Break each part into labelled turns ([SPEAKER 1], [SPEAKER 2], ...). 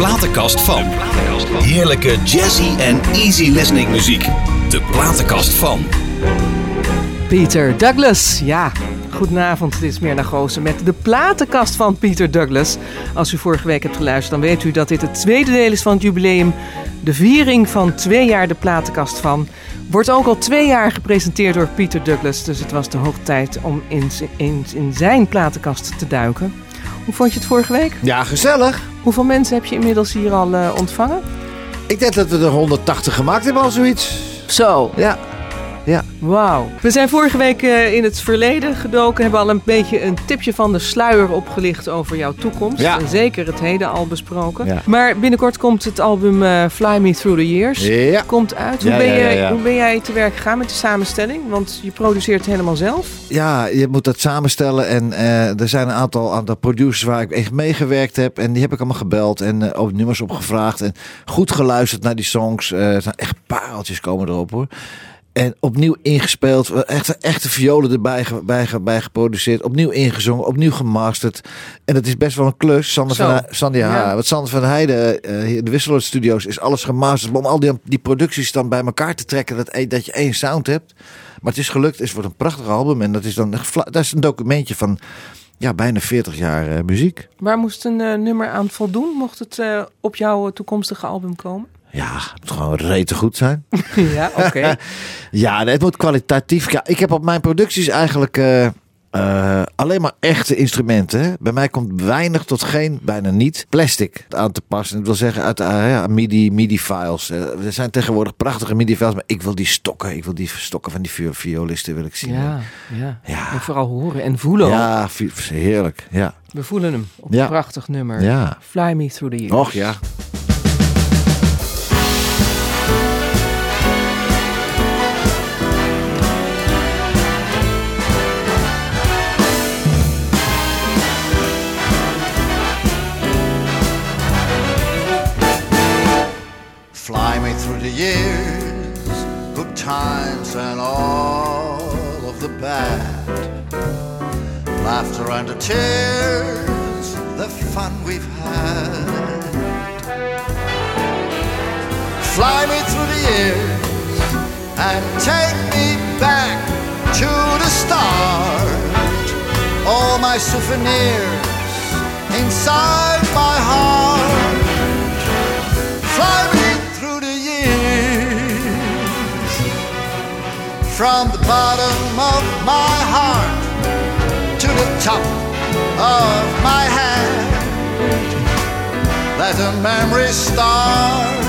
[SPEAKER 1] platenkast van. Heerlijke jazzy en easy listening muziek. De platenkast van.
[SPEAKER 2] Peter Douglas, ja. Goedenavond, dit is Mirna Goosen met de platenkast van Peter Douglas. Als u vorige week hebt geluisterd, dan weet u dat dit het tweede deel is van het jubileum. De viering van twee jaar de platenkast van. Wordt ook al twee jaar gepresenteerd door Peter Douglas. Dus het was de hoogte tijd om in, in zijn platenkast te duiken. Hoe vond je het vorige week?
[SPEAKER 3] Ja, gezellig.
[SPEAKER 2] Hoeveel mensen heb je inmiddels hier al uh, ontvangen?
[SPEAKER 3] Ik denk dat we er 180 gemaakt hebben al zoiets.
[SPEAKER 2] Zo.
[SPEAKER 3] Ja. Ja.
[SPEAKER 2] Wauw. We zijn vorige week uh, in het verleden gedoken. Hebben al een beetje een tipje van de sluier opgelicht over jouw toekomst.
[SPEAKER 3] Ja.
[SPEAKER 2] En zeker het heden al besproken.
[SPEAKER 3] Ja.
[SPEAKER 2] Maar binnenkort komt het album uh, Fly Me Through the Years.
[SPEAKER 3] Ja.
[SPEAKER 2] Komt uit. Hoe, ben je, hoe ben jij te werk gegaan met de samenstelling? Want je produceert het helemaal zelf.
[SPEAKER 3] Ja, je moet dat samenstellen. En eh, er zijn een aantal, aantal producers waar ik echt meegewerkt heb. En die heb ik allemaal gebeld en eh, ook nummers opgevraagd. En goed geluisterd naar die songs. Eh, er zijn echt pareltjes komen erop hoor. En opnieuw ingespeeld. Echt, echte violen erbij bij, bij geproduceerd. Opnieuw ingezongen. Opnieuw gemasterd. En het is best wel een klus. Sander
[SPEAKER 2] Zo.
[SPEAKER 3] van, ja. Want Sander van Heijden eh, de Wisseloord Studios is alles gemasterd. Om al die, die producties dan bij elkaar te trekken. Dat, e- dat je één sound hebt. Maar het is gelukt. Het wordt een prachtig album. En dat is dan dat is een documentje van ja, bijna 40 jaar eh, muziek.
[SPEAKER 2] Waar moest een eh, nummer aan voldoen? Mocht het op jouw toekomstige album komen?
[SPEAKER 3] Ja, het moet gewoon rete goed zijn.
[SPEAKER 2] ja, oké.
[SPEAKER 3] Ja, het moet kwalitatief. Ja, ik heb op mijn producties eigenlijk eh, eh, alleen maar echte instrumenten. Bij mij komt weinig tot geen, bijna niet, plastic aan te passen. Dat wil zeggen uit uh, ja, MIDI, MIDI-files. Er zijn tegenwoordig prachtige MIDI-files, maar ik wil die stokken. Ik wil die stokken van die vi- violisten wil ik zien.
[SPEAKER 2] Ja, ja.
[SPEAKER 3] Ja.
[SPEAKER 2] En vooral horen en voelen.
[SPEAKER 3] Ja, heerlijk. Ja.
[SPEAKER 2] We voelen hem op een prachtig nummer.
[SPEAKER 3] Ja.
[SPEAKER 2] Fly Me Through the Years.
[SPEAKER 3] Och ja.
[SPEAKER 4] Years, good times and all of the bad. Laughter and the tears, the fun we've had. Fly me through the years and take me back to the start. All my souvenirs inside my heart. From the bottom of my heart To the top of my head Let a memory start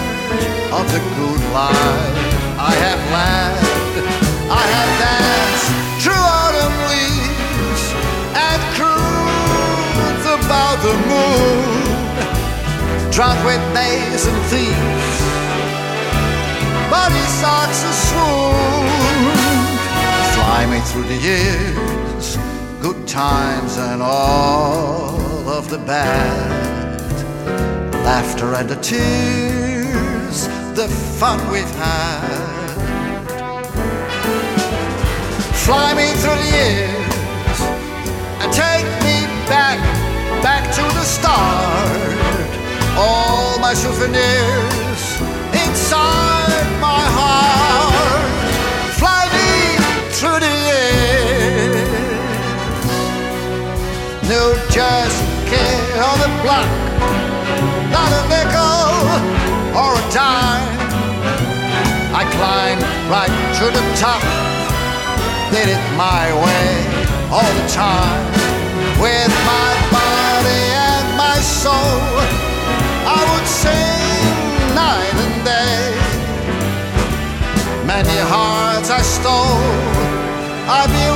[SPEAKER 4] Of the good life I have led I have danced through autumn leaves And cruised about the moon drunk with knaves and thieves. Through the years, good times and all of the bad. Laughter and the tears, the fun we've had. Fly me through the years and take me back, back to the start all my souvenirs inside Just kid on the block, not a nickel or a dime. I climbed right to the top, did it my way all the time with my body and my soul. I would sing night and day. Many hearts I stole, I'd be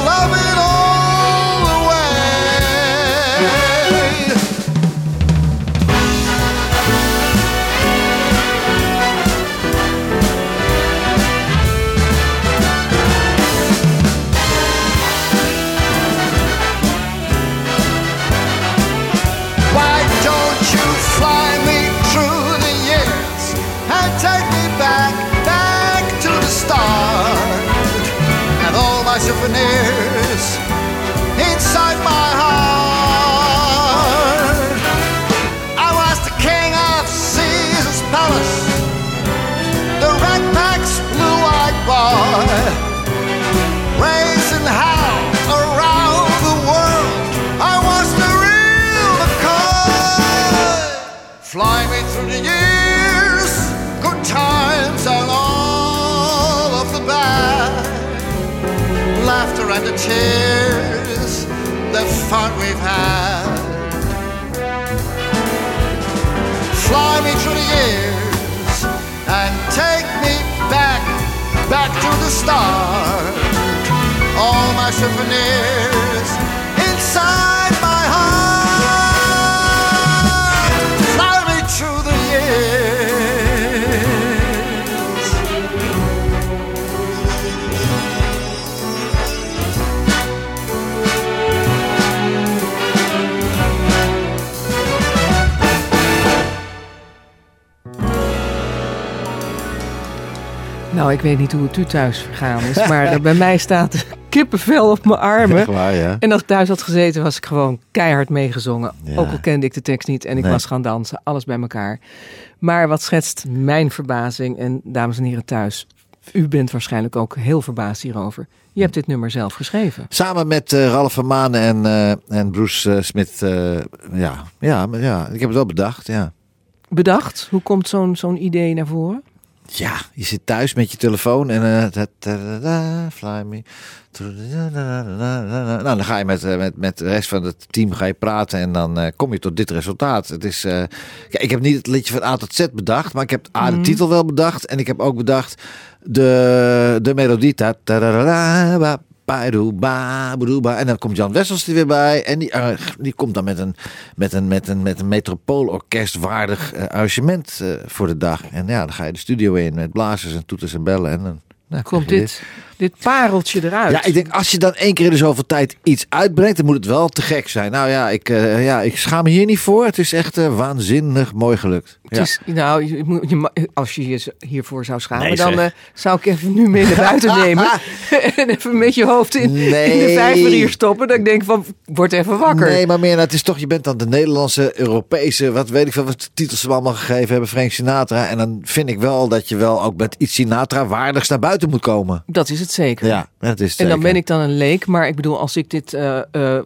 [SPEAKER 4] And and the tears, the fun we've had. Fly me through the years and take me back, back to the start. All my souvenirs inside
[SPEAKER 2] Nou, ik weet niet hoe het u thuis vergaan is, maar bij mij staat kippenvel op mijn armen.
[SPEAKER 3] Echt waar, ja.
[SPEAKER 2] En als ik thuis had gezeten, was ik gewoon keihard meegezongen.
[SPEAKER 3] Ja.
[SPEAKER 2] Ook al kende ik de tekst niet en ik
[SPEAKER 3] Nee.
[SPEAKER 2] was gaan dansen. Alles bij elkaar. Maar wat schetst mijn verbazing, en dames en heren thuis, u bent waarschijnlijk ook heel verbaasd hierover. Je hebt dit nummer zelf geschreven.
[SPEAKER 3] Samen met eh, Ralf van Manen en, eh, en Bruce Smith. eh, ja, ja, maar ja, ik heb het wel bedacht, ja.
[SPEAKER 2] Bedacht, hoe komt zo'n zo'n idee naar voren?
[SPEAKER 3] Ja, je zit thuis met je telefoon en ta- fly me. Nou, dan ga je met, eh, met, met de rest van het team ga je praten en dan eh, kom je tot dit resultaat. Het is, ik heb niet het liedje van A tot Z bedacht, maar ik heb A de titel wel bedacht en ik heb ook bedacht de, de melodie. Ta- ta- En dan komt Jan Wessels er weer bij. En die, eh, die komt dan met een, met een, met een, met een metropoolorkest waardig eh, arrangement eh, voor de dag. En ja, dan ga je de studio in met blazers en toeters en bellen. En dan nou,
[SPEAKER 2] Komt dit, dit pareltje eruit?
[SPEAKER 3] Ja, ik denk als je dan één keer in de zoveel tijd iets uitbrengt, dan moet het wel te gek zijn. Nou ja, ik, ja, ik schaam me hier niet voor. Het is echt waanzinnig mooi gelukt.
[SPEAKER 2] Het
[SPEAKER 3] Ja.
[SPEAKER 2] is, nou, je, als je je hiervoor zou schamen,
[SPEAKER 3] Nee,
[SPEAKER 2] dan eh, zou ik even nu mee naar buiten nemen. en even met je hoofd in, in de vijver hier stoppen. Dat ik denk van, word even wakker.
[SPEAKER 3] Nee, maar meer, nou, het is toch, je bent dan de Nederlandse, Europese, wat weet ik veel, wat titels ze allemaal gegeven hebben, Frank Sinatra. En dan vind ik wel dat je wel ook met iets Sinatra-waardigs naar buiten moet komen.
[SPEAKER 2] Dat is het zeker.
[SPEAKER 3] Ja, dat is het
[SPEAKER 2] en dan
[SPEAKER 3] zeker.
[SPEAKER 2] ben ik dan een leek. Maar ik bedoel, als ik dit eh, eh,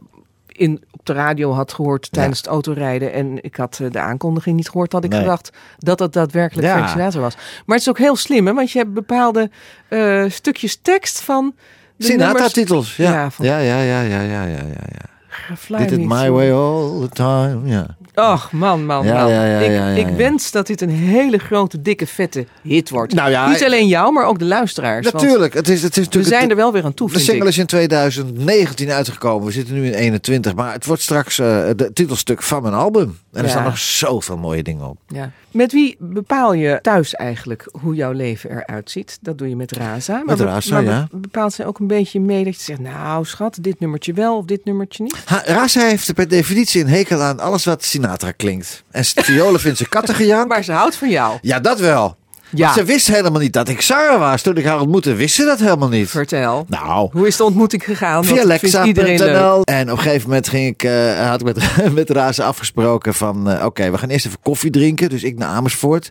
[SPEAKER 2] in, op de radio had gehoord tijdens het autorijden... en ik had eh, de aankondiging niet gehoord... had ik
[SPEAKER 3] Nee.
[SPEAKER 2] gedacht dat dat daadwerkelijk
[SPEAKER 3] Ja.
[SPEAKER 2] Was. Maar het is ook heel slim, hè? Want je hebt bepaalde eh, stukjes tekst van...
[SPEAKER 3] Sinatra-titels, ja.
[SPEAKER 2] Ja, van-
[SPEAKER 3] Ja, ja, ja, ja, ja, ja, ja. ja.
[SPEAKER 2] Fly
[SPEAKER 3] Did it
[SPEAKER 2] me
[SPEAKER 3] my way all the time, ja.
[SPEAKER 2] Och, man, man,
[SPEAKER 3] Ja,
[SPEAKER 2] man.
[SPEAKER 3] ja, ja,
[SPEAKER 2] ik, ik wens dat dit een hele grote, dikke, vette hit wordt.
[SPEAKER 3] Nou
[SPEAKER 2] Niet alleen jou, maar ook de luisteraars.
[SPEAKER 3] Natuurlijk, het is, het is
[SPEAKER 2] We
[SPEAKER 3] natuurlijk...
[SPEAKER 2] zijn
[SPEAKER 3] het-
[SPEAKER 2] er wel weer aan toe,
[SPEAKER 3] De single
[SPEAKER 2] ik.
[SPEAKER 3] is in 2019 uitgekomen. We zitten nu in 21. Maar het wordt straks eh het titelstuk van mijn album. En er staan nog zoveel mooie dingen op.
[SPEAKER 2] Ja. Met wie bepaal je thuis eigenlijk hoe jouw leven eruit ziet? Dat doe je met Raza. Maar
[SPEAKER 3] Met Raza,
[SPEAKER 2] maar
[SPEAKER 3] ja.
[SPEAKER 2] bepaalt zij ook een beetje mee dat je zegt... nou schat, dit nummertje wel of dit nummertje niet?
[SPEAKER 3] Ha, Raza heeft per definitie een hekel aan alles wat Sinatra klinkt. En violen vindt ze kattengejank.
[SPEAKER 2] Maar ze houdt van jou.
[SPEAKER 3] Ja, dat wel.
[SPEAKER 2] Ja,
[SPEAKER 3] Ze wist helemaal niet dat ik zanger was. Toen ik haar ontmoette, wist ze dat helemaal niet.
[SPEAKER 2] vertel.
[SPEAKER 3] Nou,
[SPEAKER 2] Hoe is de ontmoeting gegaan?
[SPEAKER 3] via. Lexa.nl. En op een gegeven moment ging ik, eh, had ik met, met Raza afgesproken van... eh, Oké, we gaan eerst even koffie drinken. Dus ik naar Amersfoort.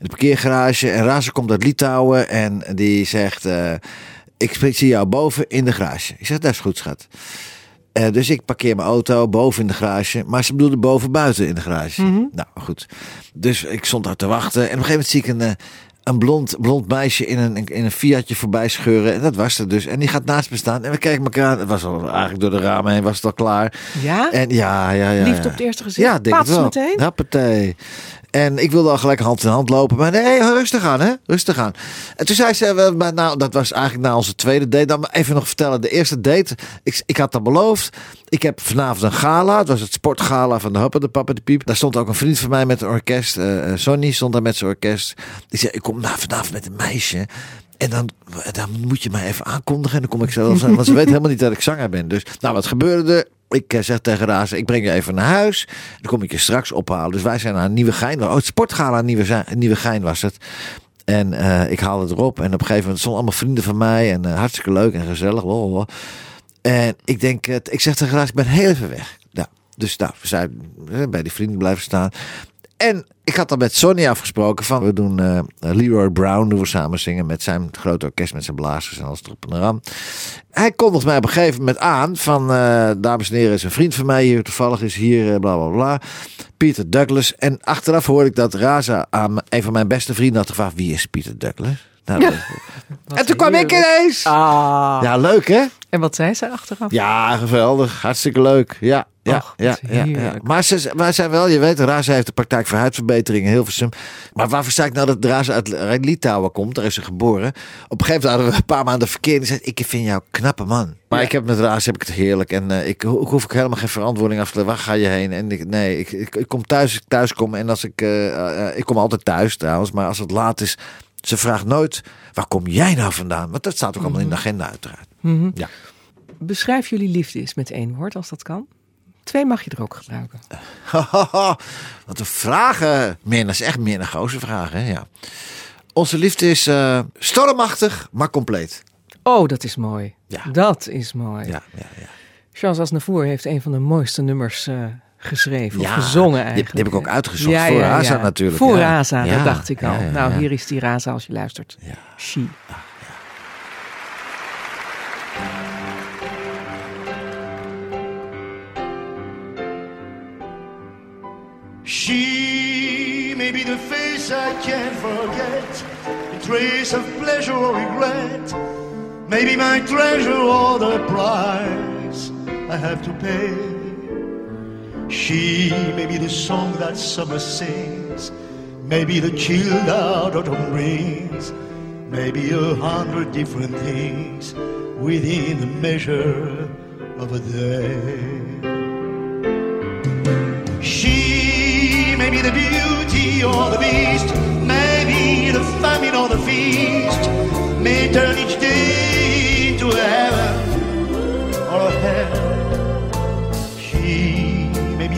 [SPEAKER 3] De parkeergarage. En Raza komt uit Litouwen. En die zegt... eh, ik spreek- zie jou boven in de garage. Ik zeg, dat is goed, schat. Eh, dus ik parkeer mijn auto boven in de garage. Maar ze bedoelde boven buiten in de garage. Nou, goed. Dus ik stond daar te wachten. En op een gegeven moment zie ik een, eh, een blond, blond meisje in een, in een Fiatje voorbij scheuren. En dat was er dus. En die gaat naast me staan. En we kijken elkaar aan. Het was al eigenlijk door de ramen heen was het al klaar.
[SPEAKER 2] Ja?
[SPEAKER 3] En ja, ja, ja.
[SPEAKER 2] Liefde
[SPEAKER 3] ja.
[SPEAKER 2] op het eerste gezicht?
[SPEAKER 3] Ja, denk
[SPEAKER 2] Pats
[SPEAKER 3] het wel.
[SPEAKER 2] meteen?
[SPEAKER 3] En ik wilde al gelijk hand in hand lopen. Maar nee, rustig aan, hè? Rustig aan. En toen zei ze, eh, maar nou, dat was eigenlijk na onze tweede date. Dan maar even nog vertellen. De eerste date, ik, ik had dat beloofd. Ik heb vanavond een gala. Het was het sportgala van de Hopper, de Papa, de Piep. Daar stond ook een vriend van mij met een orkest. eh, Sonny stond daar met zijn orkest. Die zei, ik kom nou vanavond met een meisje. En dan, dan moet je mij even aankondigen. En dan kom ik zelf. Want ze weet helemaal niet dat ik zanger ben. Dus, nou, wat gebeurde er? Ik eh, zeg tegen Raza, ik breng je even naar huis. Dan kom ik je straks ophalen. Dus wij zijn naar Nieuwe Gein. Oh, het sportgala Nieuwe, Nieuwe Gein was het. En eh, ik haalde het erop. En op een gegeven moment stonden allemaal vrienden van mij. En eh, hartstikke leuk en gezellig. Blablabla. En ik denk, ik zeg tegen Raza, ik ben heel even weg. Nou, dus nou, we zijn bij die vrienden blijven staan. En ik had dan met Sonny afgesproken van we doen eh, Leroy Brown doen we samen zingen met zijn grote orkest met zijn blazers en alles erop en eraan. Hij kondigt mij op een gegeven moment aan van eh, dames en heren is een vriend van mij hier toevallig is hier eh, bla bla bla. Peter Douglas en achteraf hoorde ik dat Raza aan een van mijn beste vrienden had gevraagd wie is Peter Douglas. Nou, dat- en toen kwam ik ineens.
[SPEAKER 2] Ah.
[SPEAKER 3] Ja, leuk hè?
[SPEAKER 2] En wat zei ze achteraf?
[SPEAKER 3] Ja, geweldig. Hartstikke leuk. Ja, ja,
[SPEAKER 2] Och,
[SPEAKER 3] ja,
[SPEAKER 2] wat
[SPEAKER 3] ja, ja. Maar ze, maar zij wel, je weet, Raza heeft de praktijk voor huidverbetering in Hilversum. Maar waarvoor zei ik nou dat Raza uit, uit Litouwen komt? Daar is ze geboren. Op een gegeven moment hadden we een paar maanden verkeer. En die zei, ik vind jou een knappe man. Maar
[SPEAKER 2] Ja.
[SPEAKER 3] ik heb met Raza heb ik het heerlijk. En eh, ik, ho- ik hoef ook helemaal geen verantwoording af te leggen. Waar ga je heen? En ik, nee, ik, ik, ik kom thuis ik thuis kom. En als ik, eh, eh, ik kom altijd thuis trouwens. Maar als het laat is, ze vraagt nooit, waar kom jij nou vandaan? Want dat staat ook allemaal in de agenda uiteraard.
[SPEAKER 2] Mhm.
[SPEAKER 3] Ja.
[SPEAKER 2] Beschrijf jullie liefde eens met één woord, als dat kan. Twee mag je er ook gebruiken.
[SPEAKER 3] Wat een vragen. Meer, dat is echt meer een goze vragen. Hè? Ja. Onze liefde is eh, stormachtig, maar compleet.
[SPEAKER 2] Oh, dat is mooi.
[SPEAKER 3] Ja.
[SPEAKER 2] Dat is mooi.
[SPEAKER 3] Ja, ja, ja.
[SPEAKER 2] Charles Aznavour heeft een van de mooiste nummers eh, geschreven
[SPEAKER 3] Ja,
[SPEAKER 2] of gezongen
[SPEAKER 3] die-
[SPEAKER 2] eigenlijk.
[SPEAKER 3] die heb ik ook uitgezocht voor Raza natuurlijk,
[SPEAKER 2] Voor
[SPEAKER 3] ja.
[SPEAKER 2] Raza,
[SPEAKER 3] Ja,
[SPEAKER 2] dat dacht ik al.
[SPEAKER 3] ja, ja,
[SPEAKER 2] nou,
[SPEAKER 3] ja.
[SPEAKER 2] hier is die Raza als je luistert.
[SPEAKER 3] Ja.
[SPEAKER 2] She.
[SPEAKER 5] She may be the face I can't forget, a trace of pleasure or regret. Maybe my treasure or the price I have to pay. She may be the song that summer sings, maybe the chilled out autumn brings, maybe a hundred different things within the measure of a day. She may be the beauty or the beast, maybe the famine or the feast, may turn each day into heaven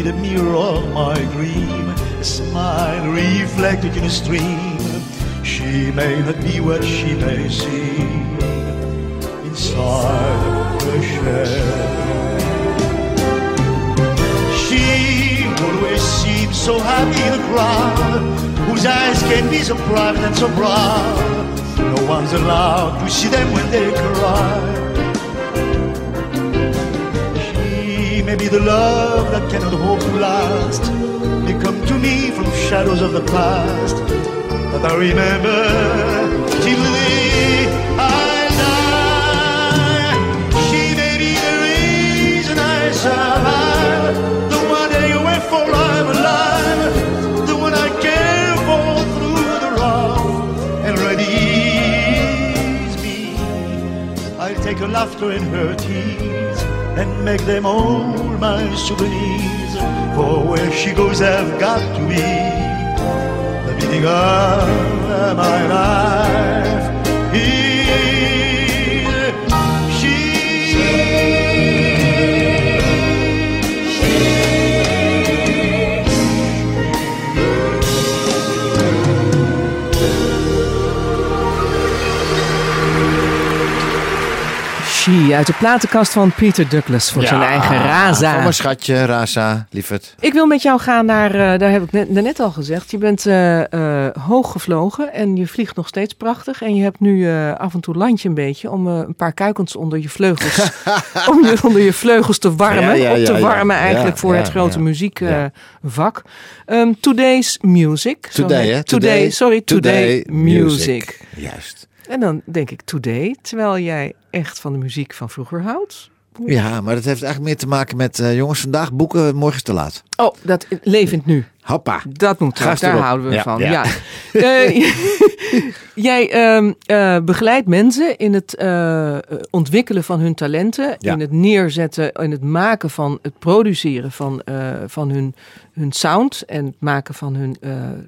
[SPEAKER 5] the mirror of my dream, a smile reflected in a stream. She may not be what she may seem inside the shell. She always seems so happy in a crowd whose eyes can be so private and so proud. No one's allowed to see them when they cry. She may be the love that cannot hope to last. May come to me from shadows of the past that I remember till the I die. She may be the reason I survive. The one that you wait for, I'm alive. The one I care for through the rough and readies me. I'll take her laughter and her tears and make them all my souvenirs. For where she goes, I've got to be the beginning of my life.
[SPEAKER 2] She uit de platenkast van Peter Douglas voor zijn eigen Raza.
[SPEAKER 3] mijn schatje, Raza, lieverd.
[SPEAKER 2] Ik wil met jou gaan naar, eh, daar heb ik net, net al gezegd, je bent eh, eh, hoog gevlogen en je vliegt nog steeds prachtig. En je hebt nu eh, af en toe landje een beetje om eh, een paar kuikens onder je vleugels, om je onder je vleugels te warmen.
[SPEAKER 3] Ja, ja,
[SPEAKER 2] op te
[SPEAKER 3] ja, ja.
[SPEAKER 2] warmen eigenlijk
[SPEAKER 3] Ja,
[SPEAKER 2] voor
[SPEAKER 3] ja,
[SPEAKER 2] het grote
[SPEAKER 3] ja.
[SPEAKER 2] muziekvak. Ehm, today's Music. zo
[SPEAKER 3] Today, hè?
[SPEAKER 2] Today, sorry, Today, music.
[SPEAKER 3] Juist.
[SPEAKER 2] En dan denk ik Today, terwijl jij echt van de muziek van vroeger houdt.
[SPEAKER 3] Ja, maar dat heeft eigenlijk meer te maken met... eh, jongens, vandaag boeken, morgen is te laat.
[SPEAKER 2] Oh, dat levend nu.
[SPEAKER 3] Hoppa.
[SPEAKER 2] Dat moet daar
[SPEAKER 3] erop.
[SPEAKER 2] houden we
[SPEAKER 3] Ja,
[SPEAKER 2] van.
[SPEAKER 3] ja.
[SPEAKER 2] Ja. Eh, jij ehm, eh, begeleidt mensen in het eh, ontwikkelen van hun talenten,
[SPEAKER 3] Ja.
[SPEAKER 2] in het neerzetten, in het maken van het produceren van, van hun, hun sound en het maken van hun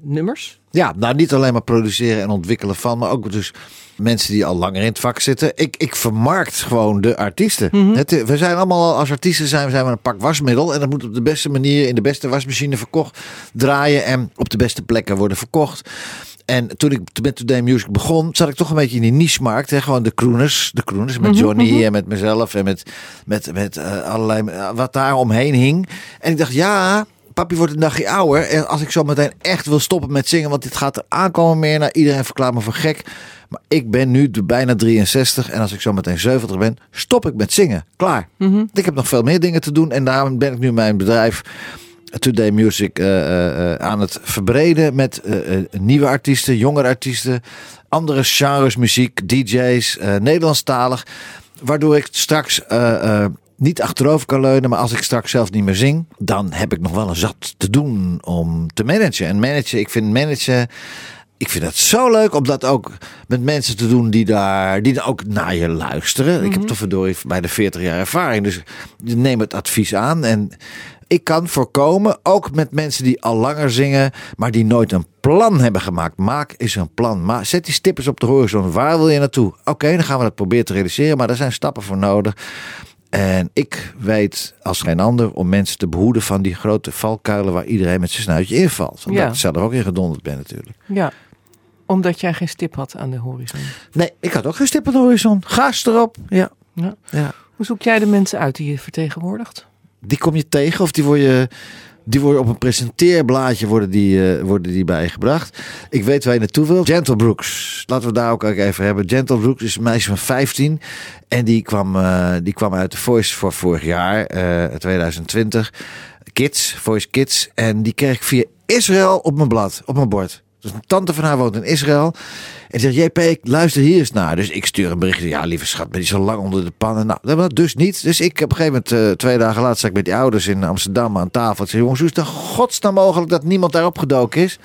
[SPEAKER 2] nummers.
[SPEAKER 3] Ja, nou niet alleen maar produceren en ontwikkelen van, maar ook dus mensen die al langer in het vak zitten. Ik, ik vermarkt gewoon de artiesten.
[SPEAKER 2] Mhm.
[SPEAKER 3] het, we zijn allemaal, als artiesten zijn, we zijn we een pak wasmiddel. En dat moet op de beste manier in de beste wasmachine verkocht draaien en op de beste plekken worden verkocht. En toen ik met Today Music begon, zat ik toch een beetje in die niche-markt. Hè? Gewoon de crooners, de crooners met Johnny en met mezelf en met, met, met eh, allerlei, eh, wat daar omheen hing. En ik dacht, ja, papi wordt een dagje ouder. En als ik zo meteen echt wil stoppen met zingen, want dit gaat er aankomen meer. Nou, iedereen verklaart me voor gek. Maar ik ben nu bijna 63 en als ik zo meteen 70 ben, stop ik met zingen. Klaar. Ik heb nog veel meer dingen te doen en daarom ben ik nu mijn bedrijf Today Music eh, eh, eh, aan het verbreden met nieuwe artiesten, jongere artiesten, andere genres muziek, DJ's, Nederlandstalig. Waardoor ik straks niet achterover kan leunen. Maar als ik straks zelf niet meer zing, dan heb ik nog wel een zat te doen om te managen. En managen, ik vind managen. Ik vind het zo leuk om dat ook met mensen te doen die daar die dan ook naar je luisteren. Ik heb toch verdorie bij de 40 jaar ervaring. Dus neem het advies aan. En ik kan voorkomen, ook met mensen die al langer zingen, maar die nooit een plan hebben gemaakt. Maak eens een plan. Maar zet die stippers op de horizon. Waar wil je naartoe? Oké, dan gaan we dat proberen te realiseren. Maar daar zijn stappen voor nodig. En ik weet als geen ander om mensen te behoeden van die grote valkuilen waar iedereen met zijn snuitje invalt. Omdat
[SPEAKER 2] Ja.
[SPEAKER 3] ik zelf ook in gedonderd ben natuurlijk.
[SPEAKER 2] Ja, omdat jij geen stip had aan de horizon.
[SPEAKER 3] Nee, ik had ook geen stip op de horizon. Gaas erop. Ja.
[SPEAKER 2] Ja.
[SPEAKER 3] ja.
[SPEAKER 2] Hoe zoek jij de mensen uit die je vertegenwoordigt?
[SPEAKER 3] Die kom je tegen of die word je... Die worden op een presenteerblaadje worden die, eh, worden die bijgebracht. Ik weet waar je naartoe wil. Gentle Brooks. Laten we daar ook even hebben. Gentle Brooks is een meisje van 15. En die kwam, eh, die kwam uit de Voice voor vorig jaar, eh 2020. Kids, Voice Kids. En die kreeg ik via Israël op mijn blad, op mijn bord. Dus een tante van haar woont in Israël. En zegt, JP, ik luister hier eens naar. Dus ik stuur een berichtje. Ja, lieve schat, ben je zo lang onder de pannen? Nou, dus niet. Dus ik op een gegeven moment, eh, twee dagen later, ik met die ouders in Amsterdam aan tafel. Zei, jongens, hoe is het godsnaam mogelijk dat niemand daarop gedoken is?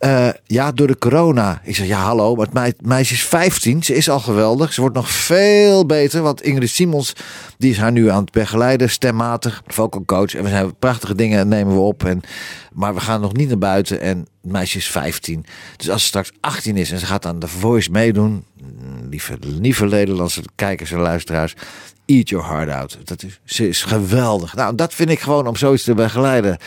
[SPEAKER 3] Eh, ja, door de corona. Ik zeg, ja, hallo, maar het mei- meisje is 15. Ze is al geweldig. Ze wordt nog veel beter. Want Ingrid Simons, die is haar nu aan het begeleiden. Stemmatig, vocal coach. En we zijn prachtige dingen nemen we op. En, maar we gaan nog niet naar buiten. En het meisje is 15. Dus als ze straks 18 is en ze gaat aan The Voice meedoen. Lieve, lieve Nederlandse kijkers en luisteraars. Eat your heart out. Dat is, ze is geweldig. Nou, dat vind ik gewoon om zoiets te begeleiden.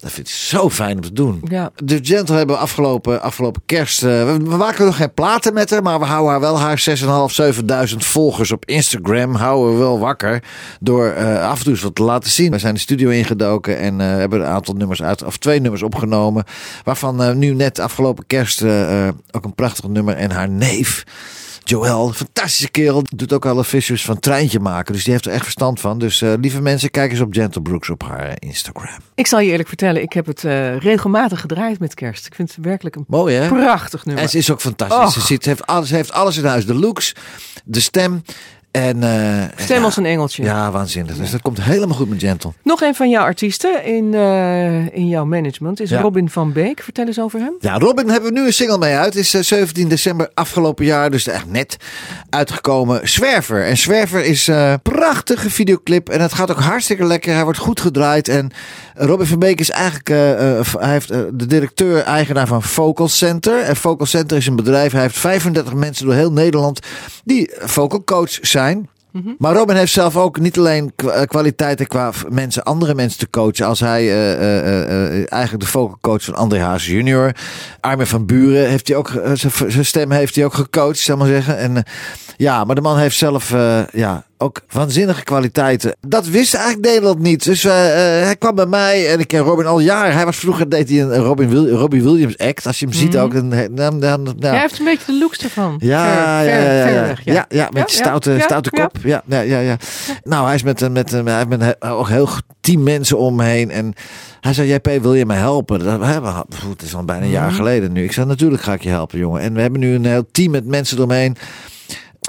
[SPEAKER 3] Dat vind ik zo fijn om te doen.
[SPEAKER 2] Ja.
[SPEAKER 3] De Gentle hebben we afgelopen, afgelopen kerst. eh, we, we maken nog geen platen met haar, maar we houden haar wel haar 6.500, 7.000 volgers op Instagram. Houden we wel wakker. Door eh, af en toe wat te laten zien. We zijn de studio ingedoken en eh, hebben een aantal nummers uit, of twee nummers opgenomen. Waarvan nu net afgelopen kerst ook een prachtig nummer. En haar neef. Joël, fantastische kerel. Doet ook alle visuals van treintje maken. Dus die heeft er echt verstand van. Dus eh, lieve mensen, kijk eens op Gentle Brooks op haar eh, Instagram.
[SPEAKER 2] Ik zal je eerlijk vertellen, ik heb het eh, regelmatig gedraaid met kerst. Ik vind het werkelijk een
[SPEAKER 3] Mooi hè?
[SPEAKER 2] prachtig nummer.
[SPEAKER 3] En ze is ook fantastisch.
[SPEAKER 2] Och.
[SPEAKER 3] Ze, zit, heeft alles, ze heeft alles in huis. De looks, de stem. En, eh,
[SPEAKER 2] Stem als een engeltje.
[SPEAKER 3] Ja, waanzinnig. Dus dat komt helemaal goed met Gentle.
[SPEAKER 2] Nog een van jouw artiesten in, eh, in jouw management is
[SPEAKER 3] Ja.
[SPEAKER 2] Robin van Beek. Vertel eens over hem.
[SPEAKER 3] Ja, Robin hebben we nu een single mee uit. Is eh, 17 december afgelopen jaar, dus echt net uitgekomen. Zwerver. En Zwerver is een prachtige videoclip. En het gaat ook hartstikke lekker. Hij wordt goed gedraaid. En Robin van Beek is eigenlijk eh, eh, hij heeft, eh, de directeur-eigenaar van Vocal Center. En Vocal Center is een bedrijf. Hij heeft 35 mensen door heel Nederland die vocal coach zijn. Maar Robin heeft zelf ook niet alleen eh, kwaliteiten qua mensen, andere mensen te coachen. Als hij eh, eh, eigenlijk de vocal coach van André Haas junior. Armin van Buren heeft hij ook, zijn- stem heeft hij ook gecoacht, zal maar zeggen. En ja, maar de man heeft zelf ja, ook waanzinnige kwaliteiten. Dat wist eigenlijk Nederland niet. Dus eh, eh, hij kwam bij mij en ik ken Robin al jaren. Hij was vroeger, deed hij een Robin, Wil Robbie Williams act. Als je hem ziet ook. Dan, dan, dan,
[SPEAKER 2] Hij heeft een beetje de looks ervan.
[SPEAKER 3] ja,
[SPEAKER 2] Ver-
[SPEAKER 3] ja,
[SPEAKER 2] ver-
[SPEAKER 3] ja, ja,
[SPEAKER 2] ver
[SPEAKER 3] ja.
[SPEAKER 2] weg,
[SPEAKER 3] ja, ja, met stoute, stoute kop. Ja, ja, ja, ja. Nou, hij is met, een- met, een- hij heeft met een- ook heel team mensen om me heen. En hij zei, JP, wil je mij helpen? Dat, hè, we- pff, het is al bijna een
[SPEAKER 2] Mhm.
[SPEAKER 3] jaar geleden nu. Ik zei, natuurlijk ga ik je helpen, jongen. En we hebben nu een heel team met mensen eromheen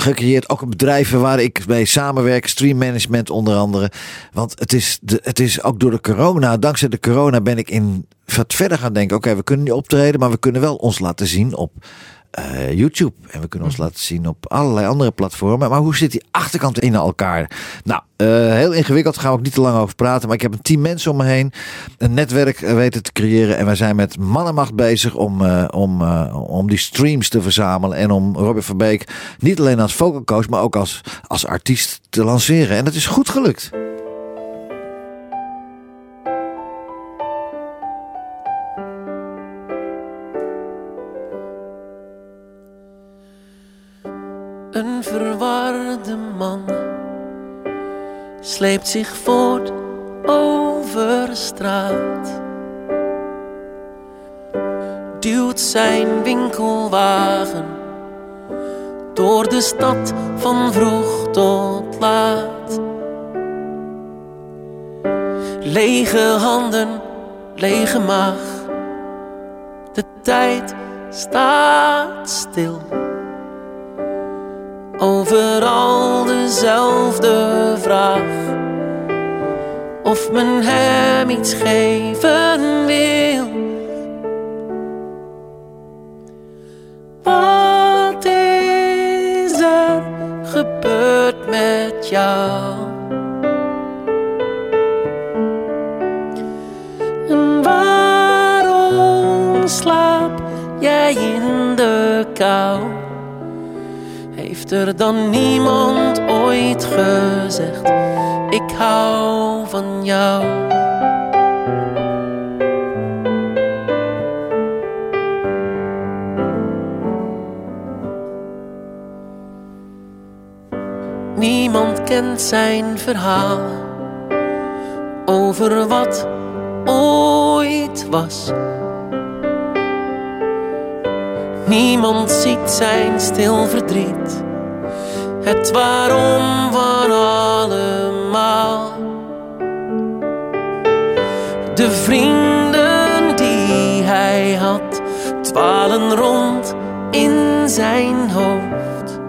[SPEAKER 3] gecreëerd. Ook een bedrijven waar ik mee samenwerk. Stream management onder andere. Want het is, de, het is ook door de corona. Dankzij de corona ben ik in wat verder gaan denken. Oké, we kunnen niet optreden. Maar we kunnen wel ons laten zien op eh, YouTube. En we kunnen ons laten zien op allerlei andere platformen. Maar hoe zit die achterkant in elkaar? Nou, eh, heel ingewikkeld. Daar gaan we ook niet te lang over praten. Maar ik heb een team mensen om me heen. Een netwerk weten te creëren. En wij zijn met man en macht bezig om, eh, om, om die streams te verzamelen. En om Robin van Beek niet alleen als vocal coach, maar ook als, als artiest te lanceren. En dat is goed gelukt.
[SPEAKER 6] Verwarde man sleept zich voort over straat. Duwt zijn winkelwagen door de stad van vroeg tot laat. Lege handen, lege maag. De tijd staat stil. Overal de
[SPEAKER 7] dezelfde vraag. Of men hem iets geven wil. Wat is er gebeurd met jou? En waarom slaap jij in de kou? Dan niemand ooit gezegd: Ik hou van jou? Niemand kent zijn verhaal over wat ooit was. Niemand ziet zijn stil verdriet, het waarom van allemaal. De vrienden die hij had, dwalen rond in zijn hoofd.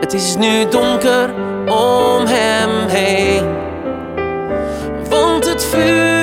[SPEAKER 7] Het is nu donker om hem heen, want het vuur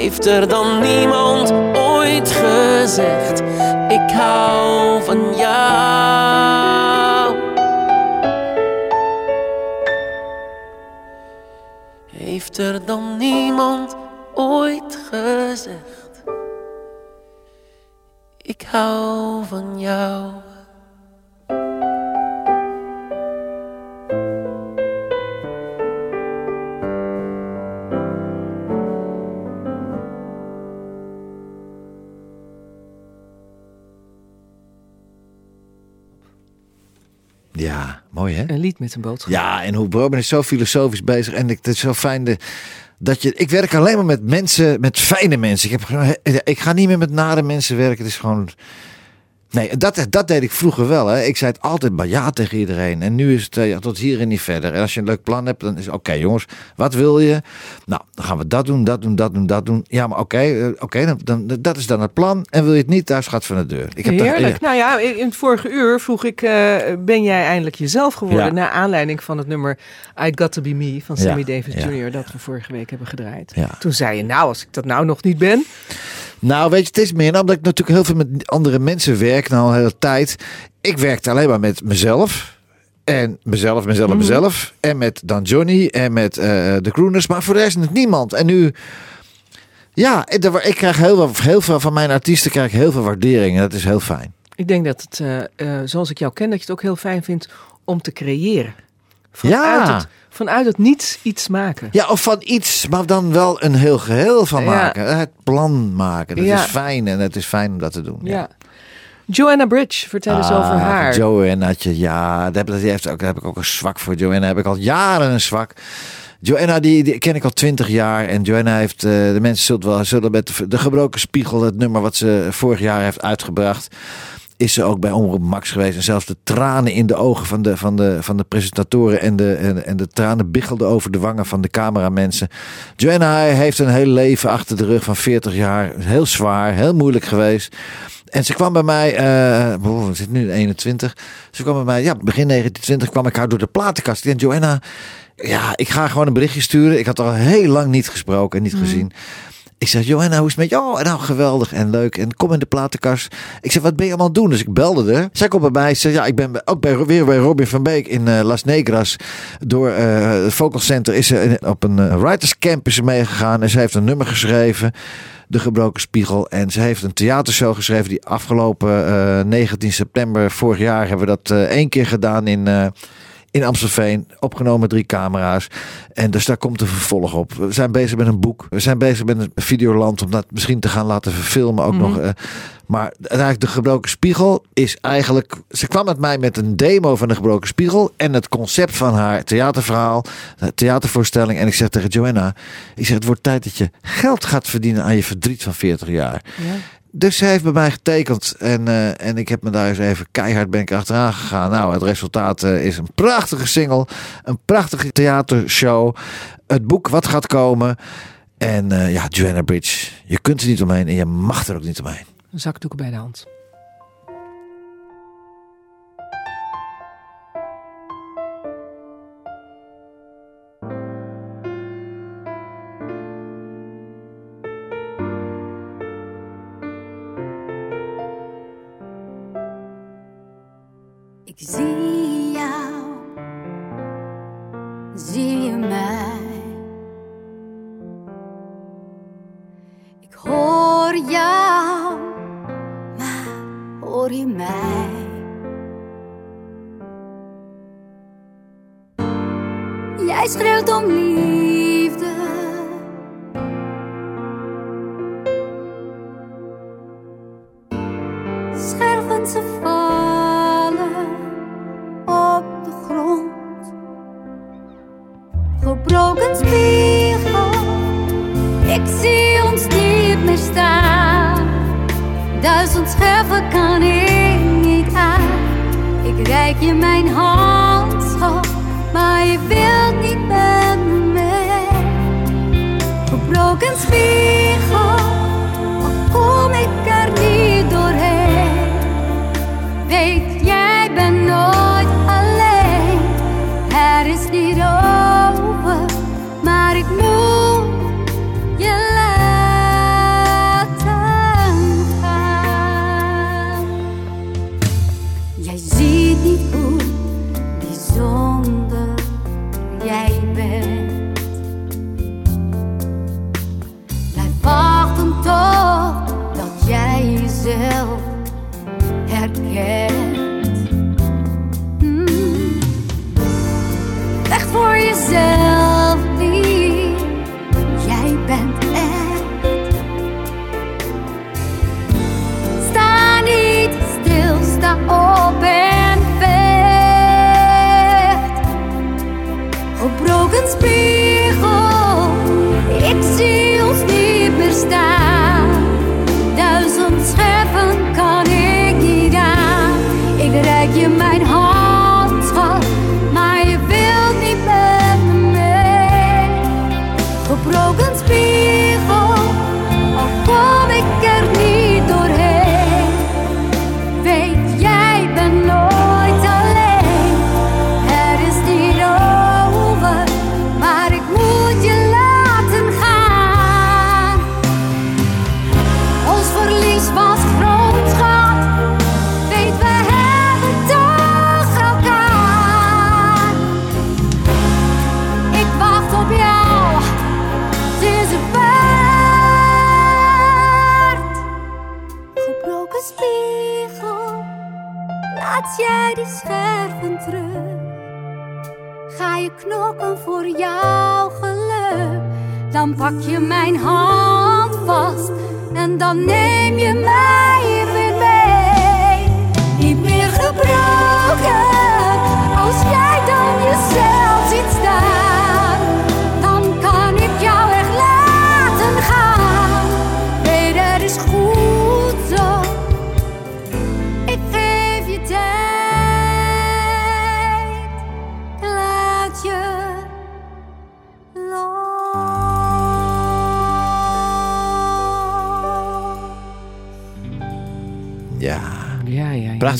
[SPEAKER 7] Heeft er dan niemand ooit gezegd: Ik hou van jou? Heeft er dan niemand ooit gezegd: Ik hou van jou?
[SPEAKER 3] Mooi hè?
[SPEAKER 2] Een lied met een boodschap.
[SPEAKER 3] Ja, en hoe Robin is zo filosofisch bezig. En ik, het is zo fijn de, dat je. Ik werk alleen maar met mensen, met fijne mensen. Ik, heb, ik ga niet meer met nare mensen werken. Het is gewoon. Nee, dat, dat deed ik vroeger wel. Hè. Ik zei het altijd maar ja tegen iedereen. En nu is het eh, ja, tot hier en niet verder. En als je een leuk plan hebt, dan is het oké jongens, wat wil je? Nou, dan gaan we dat doen, dat doen, dat doen, dat doen. Ja, maar oké, eh, oké, dan, dan, dat is dan het plan. En wil je het niet, daar schat van de deur. Ik heb daar-
[SPEAKER 2] Heerlijk. Nou ja, in het vorige uur vroeg ik, eh, ben jij eindelijk jezelf geworden?
[SPEAKER 3] Ja.
[SPEAKER 2] Naar aanleiding van het nummer I Got To Be Me van Sammy Davis. Jr. Dat we vorige week hebben gedraaid. Toen zei je, nou als ik dat nou nog niet ben.
[SPEAKER 3] Nou, weet je, het is meer omdat ik natuurlijk heel veel met andere mensen werk, nou al een hele tijd. Ik werkte alleen maar met mezelf. En mezelf, mezelf,
[SPEAKER 2] Mhm.
[SPEAKER 3] mezelf. En met dan Johnny en met eh, de Groeners. Maar voor de rest met niemand. En nu, ja, ik krijg heel, veel- heel veel van mijn artiesten krijg ik heel veel waardering. En dat is heel fijn.
[SPEAKER 2] Ik denk dat het, eh, eh, zoals ik jou ken, dat je het ook heel fijn vindt om te creëren. Vanuit,
[SPEAKER 3] Ja.
[SPEAKER 2] het, vanuit het niets iets maken.
[SPEAKER 3] Ja, of van iets, maar dan wel een heel geheel van
[SPEAKER 2] Ja.
[SPEAKER 3] maken. Het plan maken. Dat
[SPEAKER 2] Ja.
[SPEAKER 3] is fijn en het is fijn om dat te doen.
[SPEAKER 2] Ja. Joanna Bridge, vertel eens over
[SPEAKER 3] Ah,
[SPEAKER 2] haar.
[SPEAKER 3] Joannaatje, ja, daar heb, ook, daar heb ik ook een zwak voor. Joanna heb ik al jaren een zwak. Joanna, die, die ken ik al twintig jaar. En Joanna heeft, eh, de mensen zullen wel zullen met de, de gebroken spiegel, het nummer wat ze vorig jaar heeft uitgebracht. Is ze ook bij Omroep Max geweest. En zelfs de tranen in de ogen van de, van de, van de presentatoren. En de, en, en de tranen biggelden over de wangen van de cameramensen. Joanna heeft een heel leven achter de rug van 40 jaar. Heel zwaar, heel moeilijk geweest. En ze kwam bij mij, eh oh, we zitten nu in 21. Ze kwam bij mij, ja, begin 1920 kwam ik haar door de platenkast. En Joanna, ja, ik ga gewoon een berichtje sturen. Ik had al heel lang niet gesproken en niet gezien. Ik zeg, Johanna, hoe is het met je? Oh, nou, geweldig en leuk. En kom in de platenkast. Ik zeg, wat ben je allemaal doen? Dus ik belde er. Zij komt bij mij. Ze ja, ik ben ook bij, weer bij Robin van Beek in eh, Las Negras. Door eh, het Vocal Center is ze op een eh, writers camp is ze meegegaan. En ze heeft een nummer geschreven. De Gebroken Spiegel. En ze heeft een theatershow geschreven. Die afgelopen eh, 19 september vorig jaar hebben we dat één keer gedaan in... eh, in Amstelveen, opgenomen drie camera's. En dus daar komt een vervolg op. We zijn bezig met een boek. We zijn bezig met een Videoland om dat misschien te gaan laten verfilmen ook nog. eh. Maar uiteindelijk de gebroken spiegel is eigenlijk... Ze kwam met mij met een demo van de gebroken spiegel... en het concept van haar theaterverhaal, de theatervoorstelling. En ik zeg tegen Joanna, ik zeg het wordt tijd dat je geld gaat verdienen aan je verdriet van 40 jaar.
[SPEAKER 8] Ja.
[SPEAKER 3] Dus ze heeft bij mij getekend en, eh, en ik heb me daar eens even keihard ben ik achteraan gegaan. Nou, het resultaat eh, is een prachtige single, een prachtige theatershow, het boek wat gaat komen. En eh, ja, Joanna Bridge, je kunt er niet omheen en je mag er ook niet omheen.
[SPEAKER 8] Zakdoeken bij de hand.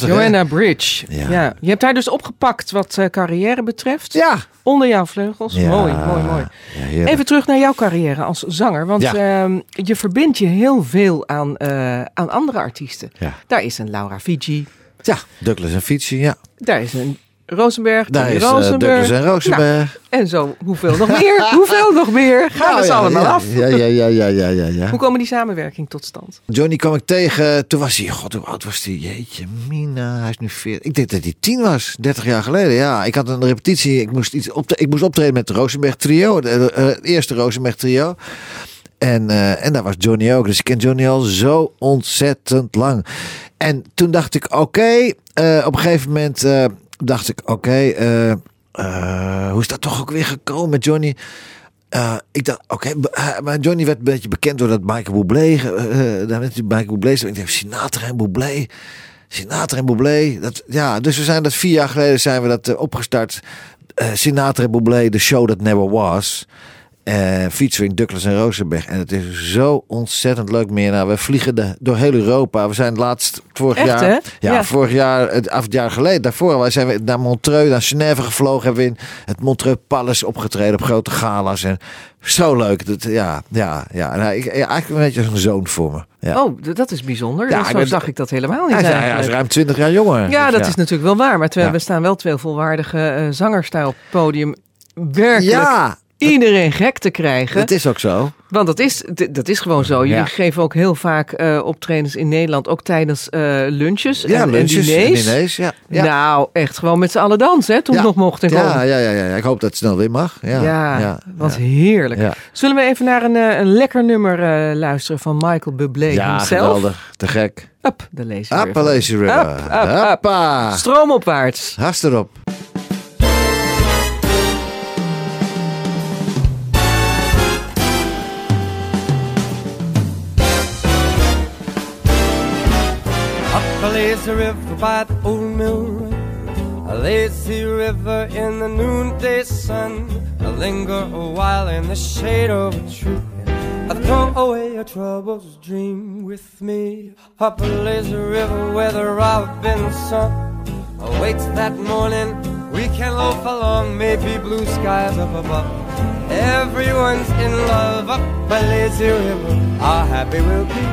[SPEAKER 8] Joanna Bridge. Ja.
[SPEAKER 3] Ja.
[SPEAKER 8] Je hebt haar dus opgepakt wat eh, carrière betreft.
[SPEAKER 3] ja.
[SPEAKER 8] Onder jouw vleugels.
[SPEAKER 3] Ja.
[SPEAKER 8] Mooi, mooi, mooi. Even terug naar jouw carrière als zanger. Want ehm, je verbindt je heel veel aan, eh, aan andere artiesten.
[SPEAKER 3] Ja.
[SPEAKER 8] Daar is een Laura Fiji.
[SPEAKER 3] ja, Douglas en Fietsie, ja.
[SPEAKER 8] Daar is een Rosenberg.
[SPEAKER 3] Daar is eh,
[SPEAKER 8] Rosenberg.
[SPEAKER 3] En Rosenberg.
[SPEAKER 8] Nou, en zo, hoeveel nog meer? hoeveel nog meer? Gaan
[SPEAKER 3] Nou,
[SPEAKER 8] we ze
[SPEAKER 3] ja,
[SPEAKER 8] allemaal
[SPEAKER 3] ja,
[SPEAKER 8] af.
[SPEAKER 3] Ja, ja, ja, ja, ja, ja, ja.
[SPEAKER 8] Hoe komen die samenwerking tot stand?
[SPEAKER 3] Johnny kwam ik tegen, toen was hij, god hoe oud was hij? Jeetje, Mina, hij is nu 40. Ik denk dat hij 10 was, 30 jaar geleden. Ja, ik had een repetitie, ik moest, iets optre- ik moest optreden met het Rosenberg trio, de- de- eh, het eerste Rosenberg trio. En, eh, en daar was Johnny ook. Dus ik ken Johnny al zo ontzettend lang. En toen dacht ik, oké, eh, op een gegeven moment eh, dacht ik, oké, eh, eh, hoe is dat toch ook weer gekomen met Johnny? Eh, ik dacht, oké, maar Johnny werd een beetje bekend doordat Michael Bublé, daar werd hij Michael Bublé, ik dacht, Sinatra en Bublé, Sinatra en Bublé, dat, ja, dus we zijn dat vier jaar geleden zijn we dat opgestart, Sinatra en Bublé, The Show That Never Was, eh, featuring Douglas en Rosenberg, en het is zo ontzettend leuk meer. Nou, we vliegen de, door heel Europa, we zijn laatst vorig
[SPEAKER 2] Echt,
[SPEAKER 3] jaar,
[SPEAKER 2] hè?
[SPEAKER 3] ja,
[SPEAKER 2] Ja.
[SPEAKER 3] vorig jaar, het, het jaar geleden, daarvoor wij zijn we naar Montreux, naar Genève gevlogen, hebben we in het Montreux Palace opgetreden op grote gala's en zo leuk. Dat, ja, ja, ja. Nou, ik, eigenlijk een beetje een zoon voor me. Ja.
[SPEAKER 2] Oh, dat is bijzonder.
[SPEAKER 3] Ja, ik
[SPEAKER 2] Zo
[SPEAKER 3] ben-
[SPEAKER 2] zag ik dat helemaal niet
[SPEAKER 3] hij, is, hij is
[SPEAKER 2] eigenlijk.
[SPEAKER 3] ruim 20 jaar jonger.
[SPEAKER 2] Ja,
[SPEAKER 3] Dus
[SPEAKER 2] dat is natuurlijk wel waar. Maar we staan wel twee volwaardige eh, zangers daar op het podium werkelijk
[SPEAKER 3] Ja,
[SPEAKER 2] iedereen gek te krijgen.
[SPEAKER 3] dat is ook zo.
[SPEAKER 2] Want dat is, dat is gewoon zo. Jullie
[SPEAKER 3] Ja.
[SPEAKER 2] geven ook heel vaak eh optredens in Nederland, ook tijdens eh, lunches
[SPEAKER 3] Ja,
[SPEAKER 2] en,
[SPEAKER 3] lunches
[SPEAKER 2] en diners.
[SPEAKER 3] en diners, ja. ja.
[SPEAKER 2] Nou, echt gewoon met z'n allen dansen, hè, toen het nog mocht.
[SPEAKER 3] Ja, ja, ja, ja. Ik hoop dat het snel weer mag. Ja,
[SPEAKER 2] Ja, wat heerlijk. Zullen we even naar een, eh, een lekker nummer luisteren van Michael Bublé
[SPEAKER 3] Ja,
[SPEAKER 2] himself?
[SPEAKER 3] geweldig. Te gek.
[SPEAKER 2] Up, de lazy river.
[SPEAKER 3] Lazy River.
[SPEAKER 2] Up, up, up. Stroomopwaarts.
[SPEAKER 3] Hast erop.
[SPEAKER 6] Lazy river by the old mill. A lazy river in the noonday sun. I linger a while in the shade of a tree. I throw away your troubles, dream with me. Up a lazy river where the robin sun awaits that morning. We can loaf along, maybe blue skies up above. Everyone's in love up a lazy river. How happy we'll be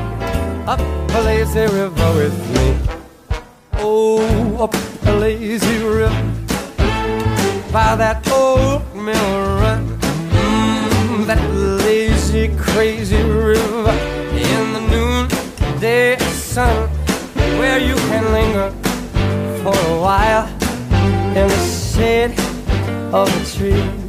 [SPEAKER 6] up a lazy river with me. Oh, up a lazy river by that old mill run. Mm, that lazy, crazy river in the noonday sun, where you can linger for a while in the shade of a tree.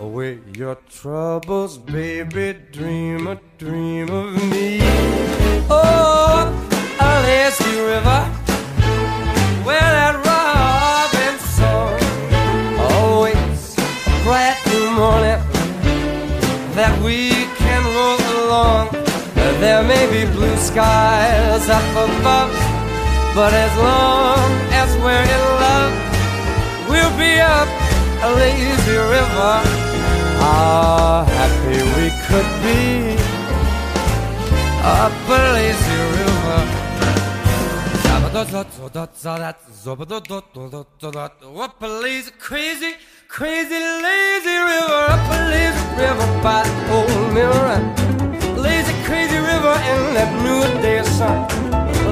[SPEAKER 6] Away your troubles, baby. Dream a dream of me. Oh, There may be blue skies up above, but as long as we're in love, we'll be up a lazy river. How happy we could be up a lazy river. Up a lazy, crazy, crazy, lazy river. Up a lazy river by the old. Lazy, crazy river and that noonday sun.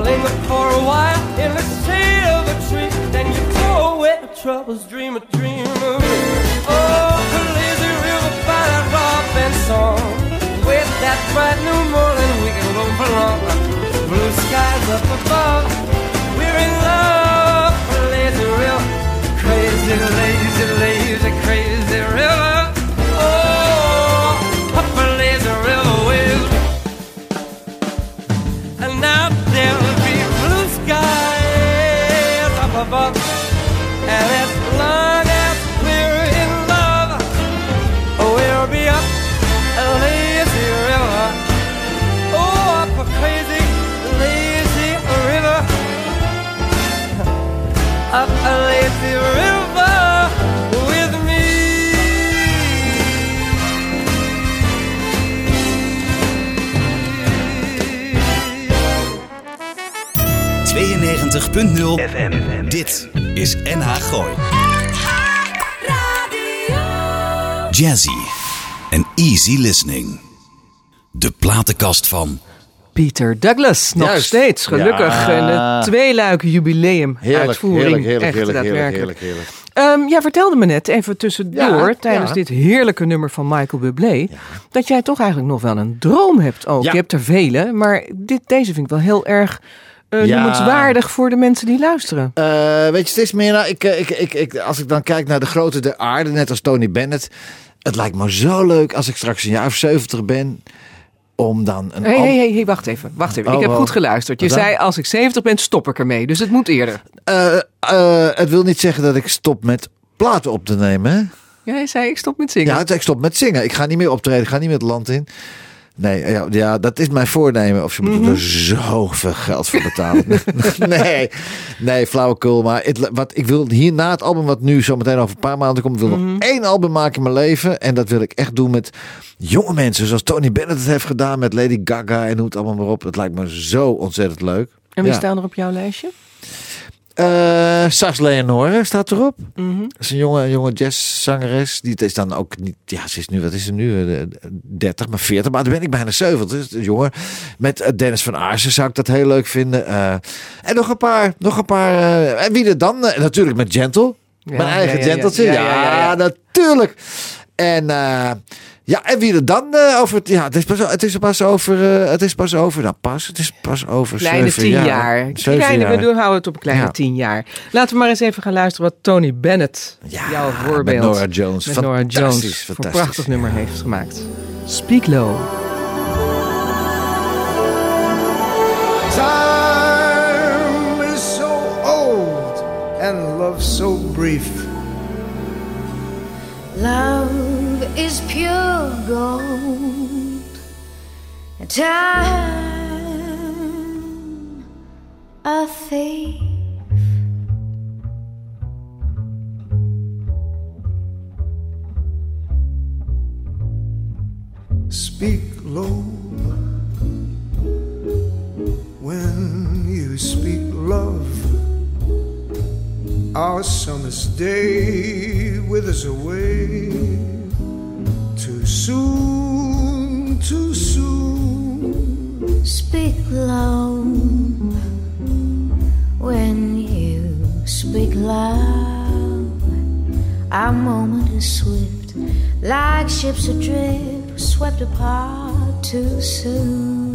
[SPEAKER 6] Linger for a while in the shade of a tree. Then you throw away troubles, dream a dream of me. Oh, lazy river by that robin song. With that bright new morning, we can go for long. Blue skies up above. We're in love, lazy river. Crazy, lazy, lazy, crazy river.
[SPEAKER 1] Jazzy en easy listening. De platenkast van
[SPEAKER 2] Peter Douglas, nog
[SPEAKER 3] Juist.
[SPEAKER 2] steeds gelukkig.
[SPEAKER 3] Ja.
[SPEAKER 2] Een tweeluike jubileum
[SPEAKER 3] Heerlijk,
[SPEAKER 2] uitvoering.
[SPEAKER 3] heerlijk, heerlijk,
[SPEAKER 2] Echt
[SPEAKER 3] heerlijk, heerlijk, heerlijk, heerlijk.
[SPEAKER 2] Ehm, jij vertelde me net, even tussendoor,
[SPEAKER 3] Ja,
[SPEAKER 2] tijdens
[SPEAKER 3] ja.
[SPEAKER 2] dit heerlijke nummer van Michael Bublé, dat jij toch eigenlijk nog wel een droom hebt ook.
[SPEAKER 3] Ja.
[SPEAKER 2] Je hebt er vele, maar dit, deze vind ik wel heel erg eh,
[SPEAKER 3] Ja.
[SPEAKER 2] noemenswaardig voor de mensen die luisteren.
[SPEAKER 3] Eh, weet je, steeds meer. Nou, ik, eh, ik, ik, ik, als ik dan kijk naar de grootte der aarde, net als Tony Bennett. Het lijkt me zo leuk als ik straks een jaar of 70 ben. Om dan een
[SPEAKER 2] hey, hey, hey, wacht even. Wacht even.
[SPEAKER 3] Oh,
[SPEAKER 2] ik heb goed geluisterd. Je
[SPEAKER 3] dan?
[SPEAKER 2] zei als ik 70 ben, stop ik ermee. Dus het moet eerder.
[SPEAKER 3] Eh, eh, het wil niet zeggen dat ik stop met platen op te nemen. Hè?
[SPEAKER 2] Jij zei ik stop met zingen.
[SPEAKER 3] Ja, ik stop met zingen. Ik ga niet meer optreden. Ik ga niet meer het land in. Nee, ja, ja, dat is mijn voornemen. Of ze moeten
[SPEAKER 2] Mhm.
[SPEAKER 3] er zoveel geld voor betalen. nee, nee, flauwekul. Maar het, wat, ik wil hier na het album, wat nu zo meteen over een paar maanden komt, wil
[SPEAKER 2] Mhm.
[SPEAKER 3] nog één album maken in mijn leven. En dat wil ik echt doen met jonge mensen. Zoals Tony Bennett het heeft gedaan met Lady Gaga en hoe het allemaal maar op. Het lijkt me zo ontzettend leuk.
[SPEAKER 2] en wie
[SPEAKER 3] ja.
[SPEAKER 2] staan er op jouw lijstje?
[SPEAKER 3] Eh, Sars Leonore staat erop.
[SPEAKER 2] Mhm.
[SPEAKER 3] Dat is een jonge, jonge jazzzangeres. Die is dan ook niet. Ja, ze is nu, wat is ze nu? Eh, 30, maar 40. Maar dan ben ik bijna 70. Dus een jongen. Met eh, Dennis van Aarsen zou ik dat heel leuk vinden. Eh, en nog een paar. Nog een paar. eh, en wie er dan? Eh, natuurlijk met Gentle.
[SPEAKER 2] Ja,
[SPEAKER 3] Mijn eigen
[SPEAKER 2] ja, ja, ja, ja.
[SPEAKER 3] natuurlijk. En. Ja, en wie er dan eh, over het. Ja, het is pas, het is pas over. eh, het is pas over. Nou, pas. Het is pas over.
[SPEAKER 2] Kleine
[SPEAKER 3] zeven
[SPEAKER 2] tien jaar. Kleine,
[SPEAKER 3] jaar.
[SPEAKER 2] we doen, houden het op een kleine
[SPEAKER 3] Ja.
[SPEAKER 2] tien jaar. Laten we maar eens even gaan luisteren wat Tony Bennett,
[SPEAKER 3] Ja,
[SPEAKER 2] jouw
[SPEAKER 3] met
[SPEAKER 2] voorbeeld,
[SPEAKER 3] Nora Jones.
[SPEAKER 2] met Nora
[SPEAKER 3] Fantastisch,
[SPEAKER 2] Jones, voor een prachtig nummer heeft gemaakt. Speak Low.
[SPEAKER 9] Time is so old and love so brief.
[SPEAKER 10] Love is pure gold. Time a thief.
[SPEAKER 9] Speak low when you speak love. Our summer's day withers away. Soon, too soon.
[SPEAKER 10] Speak low when you speak loud. Our moment is swift, like ships adrift, swept apart too soon.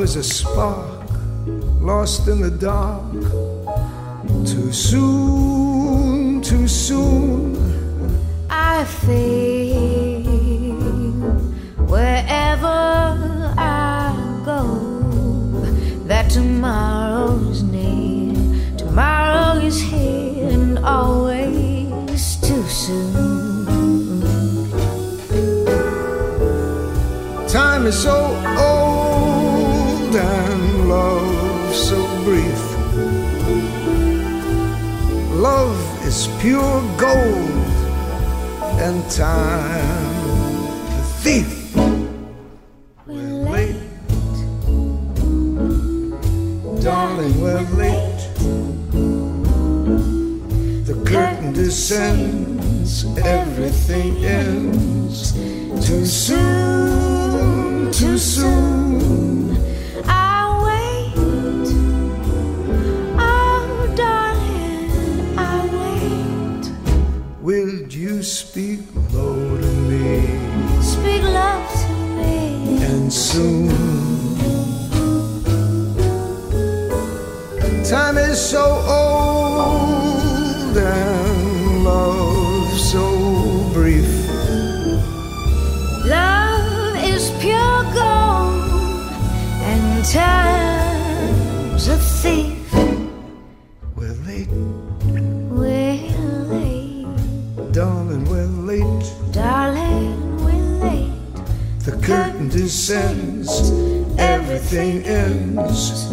[SPEAKER 9] Love is a spark lost in the dark. Too soon, too soon.
[SPEAKER 10] I feel wherever I go that tomorrow is near, tomorrow is here, and always too soon.
[SPEAKER 9] Time is so old is pure gold and time The thief. We're late, darling, we're late. The curtain descends, everything ends. Too soon, late,
[SPEAKER 10] We're late,
[SPEAKER 9] darling, we're late.
[SPEAKER 10] darling, we're late.
[SPEAKER 9] The curtain descends, everything ends.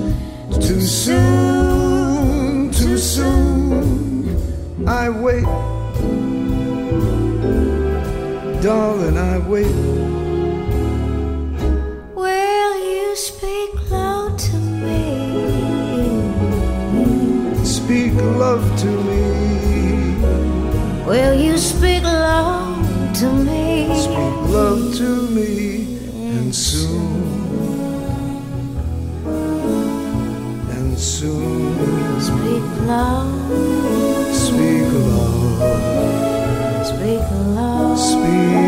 [SPEAKER 9] Too soon, too soon. I wait, darling, I wait. Love to me,
[SPEAKER 10] Will you speak love to me?
[SPEAKER 9] speak love to me, and soon, and soon,
[SPEAKER 10] Speak love.
[SPEAKER 9] speak love.
[SPEAKER 10] speak love.
[SPEAKER 9] Speak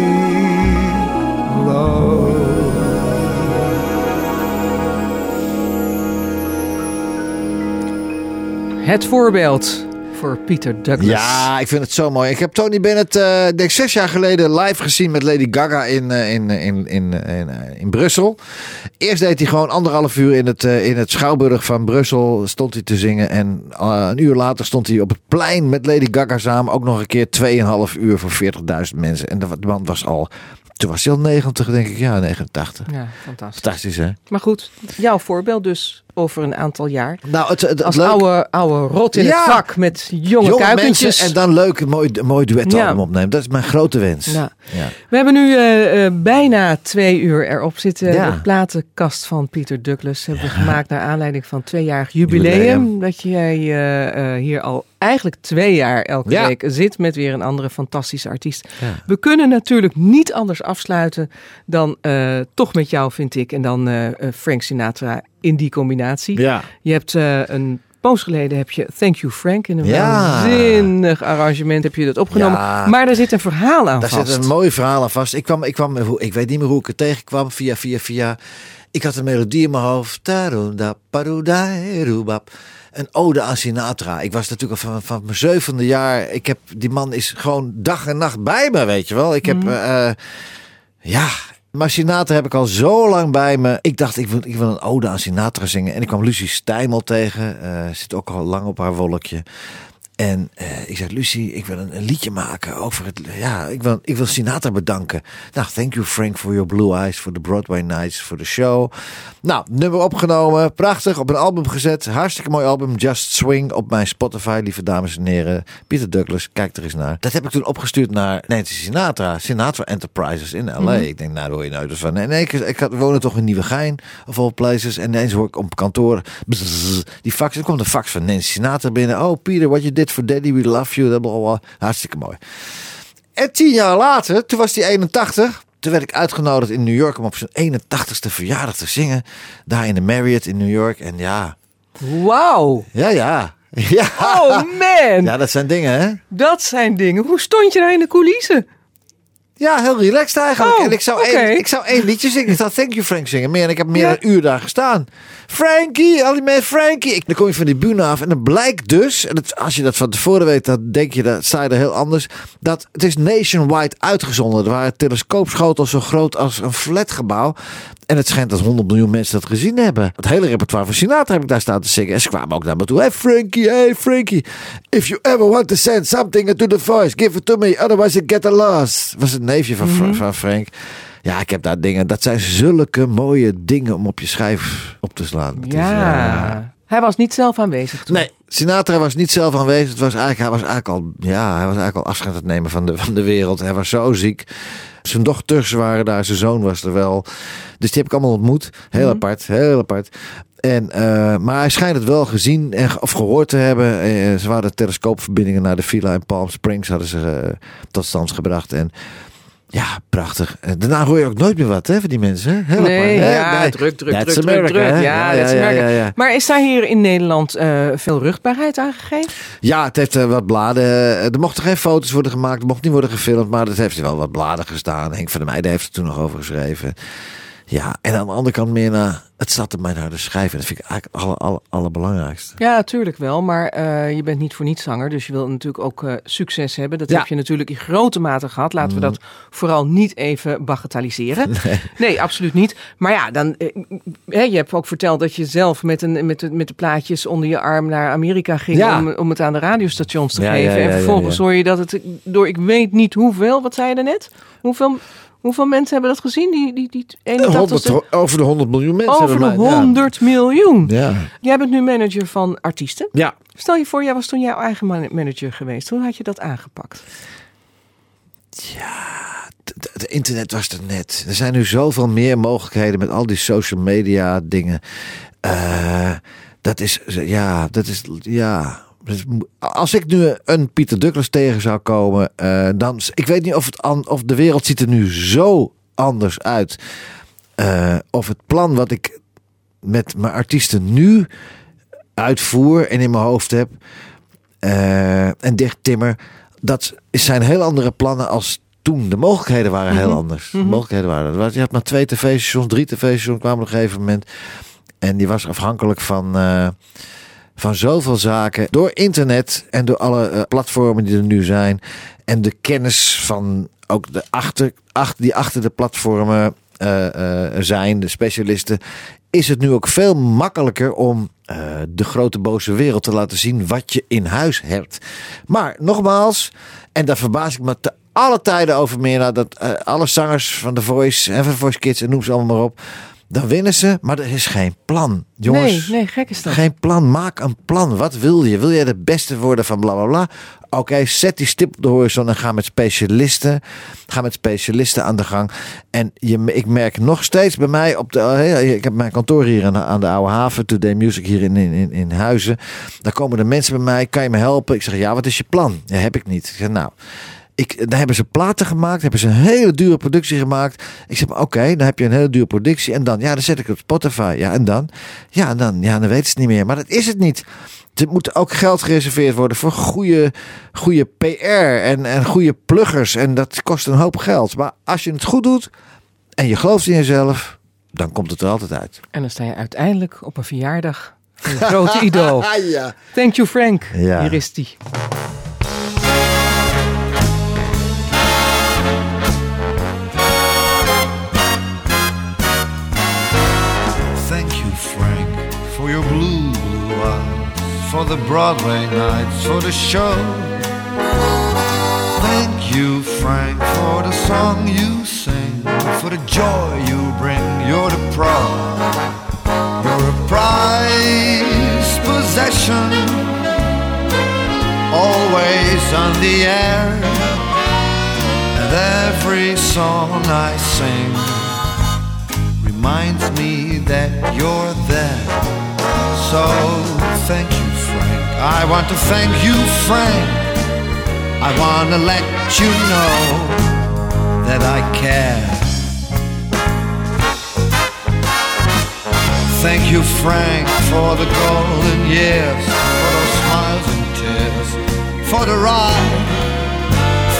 [SPEAKER 2] Het voorbeeld voor Peter Douglas.
[SPEAKER 3] Ja, ik vind het zo mooi. Ik heb Tony Bennett, eh denk ik, zes jaar geleden live gezien met Lady Gaga in, eh, in, in, in, in, eh, in Brussel. Eerst deed hij gewoon anderhalf uur in het, eh, in het Schouwburg van Brussel stond hij te zingen. En eh, een uur later stond hij op het plein met Lady Gaga samen. Ook nog een keer 2,5 uur voor 40.000 mensen. En de de man was al, toen was hij al 90 denk ik, ja 89.
[SPEAKER 2] Ja, fantastisch.
[SPEAKER 3] Fantastisch hè?
[SPEAKER 2] Maar goed, jouw voorbeeld dus over een aantal jaar.
[SPEAKER 3] Nou, het,
[SPEAKER 2] Als
[SPEAKER 3] leuke-
[SPEAKER 2] oude, oude rot in
[SPEAKER 3] Ja.
[SPEAKER 2] het vak met jonge,
[SPEAKER 3] jonge
[SPEAKER 2] kuikentjes.
[SPEAKER 3] en dan leuk, een mooi, mooi duetalbum
[SPEAKER 2] Ja.
[SPEAKER 3] opnemen. Dat is mijn grote wens.
[SPEAKER 2] Ja.
[SPEAKER 3] Ja.
[SPEAKER 2] We hebben nu eh, eh, bijna twee uur erop zitten. De platenkast van Peter Douglas hebben we gemaakt naar aanleiding van tweejarig jubileum.
[SPEAKER 3] Jubileum.
[SPEAKER 2] Dat jij eh, hier al eigenlijk twee jaar elke
[SPEAKER 3] Ja.
[SPEAKER 2] week zit met weer een andere fantastische artiest.
[SPEAKER 3] Ja.
[SPEAKER 2] We kunnen natuurlijk niet anders afsluiten dan toch met jou, vind ik. En dan Frank Sinatra in die combinatie.
[SPEAKER 3] Ja.
[SPEAKER 2] Je hebt eh, een poos geleden heb je Thank You Frank in een
[SPEAKER 3] Ja.
[SPEAKER 2] waanzinnig arrangement heb je dat opgenomen.
[SPEAKER 3] Ja.
[SPEAKER 2] Maar daar zit een verhaal aan
[SPEAKER 3] Daar
[SPEAKER 2] vast.
[SPEAKER 3] zit een mooi verhaal aan vast. Ik, kwam, ik, kwam, hoe- ik weet niet meer hoe ik het tegenkwam. Via, via, via. Ik had een melodie in mijn hoofd. Een ode aan Sinatra. Ik was natuurlijk al van, van mijn zevende jaar. Ik heb, die man is gewoon dag en nacht bij me, weet je wel. Ik heb, eh, ja... Maar Sinatra heb ik al zo lang bij me. Ik dacht, ik wil, ik een ode aan Sinatra zingen. En ik kwam Lucie Stijmel tegen. eh, zit ook al lang op haar wolkje. En eh, ik zei, Lucie, ik wil een, een liedje maken over het... Ja, ik wil, ik wil Sinatra bedanken. Nou, thank you Frank for your blue eyes, for the Broadway nights, for the show. Nou, nummer opgenomen, prachtig, op een album gezet. Hartstikke mooi album, Just Swing, op mijn Spotify, lieve dames en heren. Peter Douglas, kijk er eens naar. Dat heb ik toen opgestuurd naar Nancy Sinatra, Sinatra Enterprises in L.A. Ik denk, nou, daar hoor je nooit van. En nee, ik, ik had, wonen toch in Nieuwegein, of all places. En ineens hoor ik op kantoor, die fax, er komt een fax van Nancy Sinatra binnen. Oh, Peter, what you did for Daddy, we love you. Dat bla, bla. Hartstikke mooi. En tien jaar later, toen was hij 81. Toen werd ik uitgenodigd in New York om op zijn 81ste verjaardag te zingen. Daar in de Marriott in New York. En ja,
[SPEAKER 2] Wauw.
[SPEAKER 3] ja, ja. Ja,
[SPEAKER 2] Oh man,
[SPEAKER 3] ja dat zijn dingen, hè?
[SPEAKER 2] dat zijn dingen. Hoe stond je daar in de coulissen?
[SPEAKER 3] Ja, heel relaxed eigenlijk.
[SPEAKER 2] Oh,
[SPEAKER 3] en ik zou, één, ik zou één liedje zingen. Ik zou Thank You Frank zingen. Meer, en ik heb meer
[SPEAKER 2] Ja.
[SPEAKER 3] dan een uur daar gestaan. Frankie, al die mensen Frankie. Ik, dan kom je van die bühne af en dan blijkt dus... En het, als je dat van tevoren weet, dan denk je, dat sta je er heel anders. Dat het is nationwide uitgezonden. Er waren telescoopschotels zo groot als een flatgebouw. En het schijnt dat 100 miljoen mensen dat gezien hebben. Het hele repertoire van Sinatra heb ik daar staan te zingen. En ze kwamen ook naar me toe. Hey Frankie, hey Frankie. If you ever want to send something to the voice, give it to me. Otherwise you get a loss. Was het neefje van, Fra- van Frank. Ja, ik heb daar dingen. Dat zijn zulke mooie dingen om op je schijf op te slaan. Het is,
[SPEAKER 2] Ja. Hij was niet zelf aanwezig toen.
[SPEAKER 3] Nee, Sinatra was niet zelf aanwezig. Het was eigenlijk, hij was eigenlijk al, ja, hij was eigenlijk al afscheid aan het nemen van de, van de wereld. Hij was zo ziek. Zijn dochters waren daar, zijn zoon was er wel. Dus die heb ik allemaal ontmoet. Heel apart, heel apart. En, eh, maar hij schijnt het wel gezien en, of gehoord te hebben. Eh, ze waren telescoopverbindingen naar de villa in Palm Springs hadden ze eh, tot stand gebracht. En ja, prachtig. En daarna hoor je ook nooit meer wat hè, van die mensen. Hè?
[SPEAKER 2] Nee, ja,
[SPEAKER 3] Nee.
[SPEAKER 2] druk, druk, druk, druk,
[SPEAKER 3] America,
[SPEAKER 2] druk. Ja,
[SPEAKER 3] ja, ja.
[SPEAKER 2] Maar is daar hier in Nederland eh, veel rugbaarheid aangegeven?
[SPEAKER 3] Ja, het heeft eh, wat bladen. eh, Er mochten geen foto's worden gemaakt. Er mocht niet worden gefilmd. Maar het heeft er wel wat bladen gestaan. Henk van der Meijden heeft er toen nog over geschreven. Ja, en aan de andere kant meer naar... Het zat er mij naar de schijf. En dat vind ik eigenlijk het aller, allerbelangrijkste.
[SPEAKER 2] Ja, natuurlijk wel. Maar eh, je bent niet voor niets zanger. Dus je wil natuurlijk ook eh, succes hebben. Dat
[SPEAKER 3] Ja. Mm.
[SPEAKER 2] heb je natuurlijk in grote mate gehad. Laten we dat vooral niet even bagatelliseren. Nee, absoluut niet. Maar ja, dan, eh, hè, je hebt ook verteld dat je zelf met, een, met, de, met de plaatjes onder je arm naar Amerika ging.
[SPEAKER 3] Ja.
[SPEAKER 2] Om, om het aan de radiostations te
[SPEAKER 3] Ja,
[SPEAKER 2] geven. en vervolgens hoor je dat het door ik weet niet hoeveel. Wat zei je daarnet? Hoeveel, hoeveel mensen hebben dat gezien? Die, die, die 81
[SPEAKER 3] 100 over de 100 miljoen mensen.
[SPEAKER 2] over de
[SPEAKER 3] hebben mij-
[SPEAKER 2] 100 miljoen.
[SPEAKER 3] Ja.
[SPEAKER 2] Jij bent nu manager van artiesten.
[SPEAKER 3] ja.
[SPEAKER 2] Stel je voor, jij was toen jouw eigen man- manager geweest. Hoe had je dat aangepakt?
[SPEAKER 3] Het- Het internet was er net. Er zijn nu zoveel meer mogelijkheden met al die social media dingen. Eh, dat is, ja, dat is, ja. Mo- Als ik nu een Pieter Douglas tegen zou komen, eh, dan, ik weet niet of, het an, of de wereld ziet er nu zo anders uit. Eh, of het plan wat ik met mijn artiesten nu uitvoer en in mijn hoofd heb eh, en dicht timmer, dat zijn heel andere plannen als toen. De mogelijkheden waren heel anders. De mogelijkheden waren. Je had maar twee tv-stations, drie tv-stations kwamen op een gegeven moment. En die was afhankelijk van, van zoveel zaken door internet en door alle eh, platformen die er nu zijn. En de kennis van ook de achter, achter, die achter de platformen eh, eh, zijn, de specialisten, is het nu ook veel makkelijker om de grote boze wereld te laten zien wat je in huis hebt. Maar nogmaals, en daar verbaas ik me te alle tijden over meer dat alle zangers van The Voice en van Voice Kids en noem ze allemaal maar op. Dan winnen ze, maar er is geen plan. Jongens,
[SPEAKER 2] nee, nee, gek is dat.
[SPEAKER 3] geen plan. Maak een plan. Wat wil je? Wil jij de beste worden van bla bla bla? Oké, zet die stip op de horizon en ga met specialisten. Ga met specialisten aan de gang. En je, ik merk nog steeds bij mij op de. eh, Ik heb mijn kantoor hier aan de, aan de Oude Haven, Today Music hier in, in, in, in Huizen. Daar komen de mensen bij mij. Kan je me helpen? Ik zeg ja, wat is je plan? Ja, heb ik niet. Ik zeg nou. Ik, dan hebben ze platen gemaakt, hebben ze een hele dure productie gemaakt. Ik zeg, maar, oké, dan heb je een hele dure productie. En dan, ja, dan zet ik het op Spotify. Ja, en dan? Ja, en dan, ja, dan weten ze het niet meer. Maar dat is het niet. Er moet ook geld gereserveerd worden voor goede, goede PR en, en goede pluggers. En dat kost een hoop geld. Maar als je het goed doet en je gelooft in jezelf, dan komt het er altijd uit.
[SPEAKER 2] En dan sta je uiteindelijk op een verjaardag van een grote idool.
[SPEAKER 3] ja.
[SPEAKER 2] Thank you, Frank.
[SPEAKER 3] Ja.
[SPEAKER 2] Hier is die.
[SPEAKER 4] For the Broadway nights, for the show. Thank you, Frank, for the song you sing, for the joy you bring. You're the pro. You're a prized possession, always on the air. And every song I sing reminds me that you're there. So thank you. I want to thank you, Frank. I want to let you know that I care. Thank you, Frank, for the golden years, for those smiles and tears, for the ride.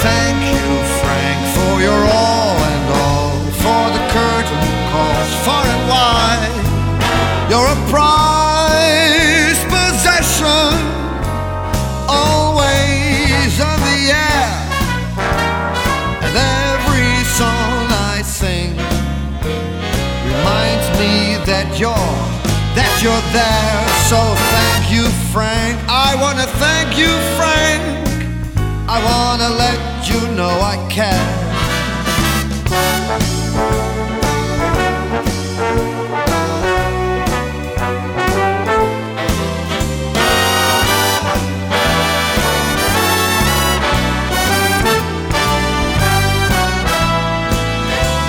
[SPEAKER 4] Thank you, Frank, for your all and all, for the curtain calls far and wide. You're a prized possession, you're that you're there. So thank you, Frank. I wanna thank you, Frank. I wanna let you know I care.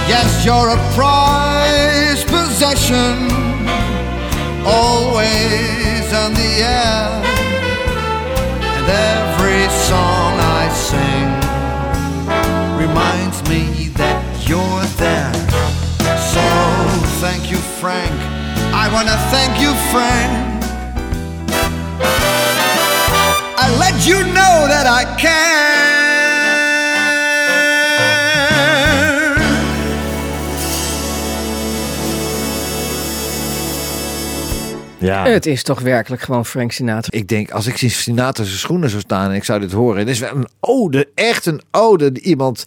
[SPEAKER 4] Yes, you're a prized possession, always on the air. And every song I sing reminds me that you're there. So thank you, Frank. I wanna thank you, Frank. I let you know that I care.
[SPEAKER 3] Ja.
[SPEAKER 2] Het is toch werkelijk gewoon Frank Sinatra.
[SPEAKER 3] Ik denk, als ik in Sinatra zijn schoenen zou staan en ik zou dit horen. Dit is wel een ode, echt een ode. die Iemand,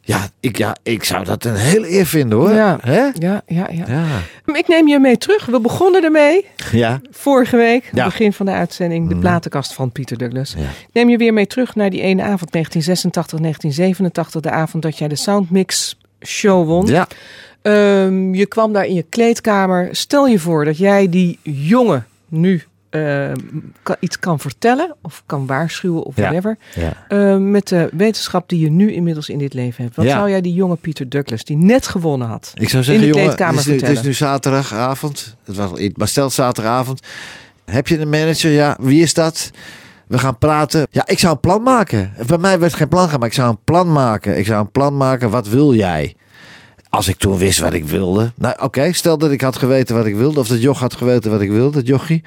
[SPEAKER 3] ja ik, ja, ik zou dat een hele eer vinden hoor.
[SPEAKER 2] Ja.
[SPEAKER 3] Hè?
[SPEAKER 2] Ja, ja, ja.
[SPEAKER 3] Ja.
[SPEAKER 2] Ik neem je mee terug. We begonnen ermee
[SPEAKER 3] Ja.
[SPEAKER 2] vorige week.
[SPEAKER 3] Ja.
[SPEAKER 2] Begin van de uitzending. De platenkast van Pieter Douglas.
[SPEAKER 3] Ja.
[SPEAKER 2] Ik Neem je weer mee terug naar die ene avond 1986, 1987. De avond dat jij de Soundmix show won.
[SPEAKER 3] Ja.
[SPEAKER 2] Ehm, je kwam daar in je kleedkamer. Stel je voor dat jij die jongen nu ehm, iets kan vertellen of kan waarschuwen of whatever.
[SPEAKER 3] Ja.
[SPEAKER 2] Ehm, met de wetenschap die je nu inmiddels in dit leven hebt. Wat
[SPEAKER 3] Ja.
[SPEAKER 2] zou jij die jonge Pieter Douglas, die net gewonnen had,
[SPEAKER 3] Ik zou
[SPEAKER 2] in
[SPEAKER 3] zeggen,
[SPEAKER 2] de
[SPEAKER 3] jongen,
[SPEAKER 2] kleedkamer
[SPEAKER 3] het is, nu, het is
[SPEAKER 2] vertellen?
[SPEAKER 3] nu zaterdagavond. Het was maar stel zaterdagavond. Heb je een manager? Ja, wie is dat? We gaan praten. Ja, ik zou een plan maken. Bij mij werd geen plan gemaakt, maar ik zou een plan maken. Ik zou een plan maken. Wat wil jij? Als ik toen wist wat ik wilde. Nou, oké, stel dat ik had geweten wat ik wilde. Of dat Joch had geweten wat ik wilde, dat Jochie.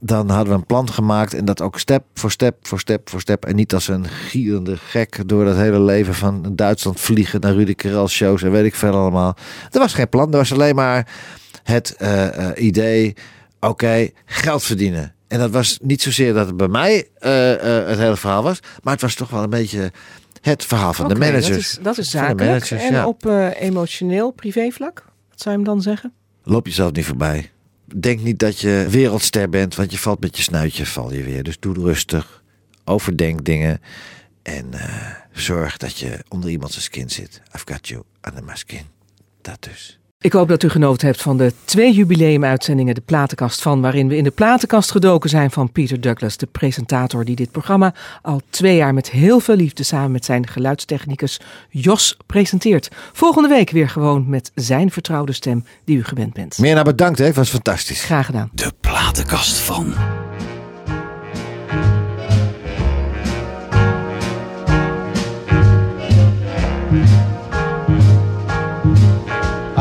[SPEAKER 3] Dan hadden we een plan gemaakt. En dat ook step voor step voor step voor step. En niet als een gierende gek door dat hele leven van Duitsland vliegen naar Rudy Karel shows en weet ik veel allemaal. Er was geen plan. Er was alleen maar het eh, eh, idee. Oké, geld verdienen. En dat was niet zozeer dat het bij mij eh, het hele verhaal was, maar het was toch wel een beetje het verhaal van de managers.
[SPEAKER 2] Dat is, dat is zakelijk.
[SPEAKER 3] managers,
[SPEAKER 2] en
[SPEAKER 3] ja.
[SPEAKER 2] op eh, emotioneel privévlak? Wat zou je hem dan zeggen?
[SPEAKER 3] Loop jezelf niet voorbij. Denk niet dat je wereldster bent, want je valt met je snuitje, val je weer. Dus doe rustig, overdenk dingen en eh, zorg dat je onder iemand zijn skin zit. I've got you under my skin. Dat dus.
[SPEAKER 2] Ik hoop dat u genoten hebt van de twee jubileumuitzendingen De Platenkast van, waarin we in de platenkast gedoken zijn van Peter Douglas, de presentator die dit programma al twee jaar met heel veel liefde samen met zijn geluidstechnicus Jos presenteert. Volgende week weer gewoon met zijn vertrouwde stem die u gewend bent.
[SPEAKER 3] Meer naar bedankt, hè? was fantastisch.
[SPEAKER 2] Graag gedaan.
[SPEAKER 1] De platenkast van.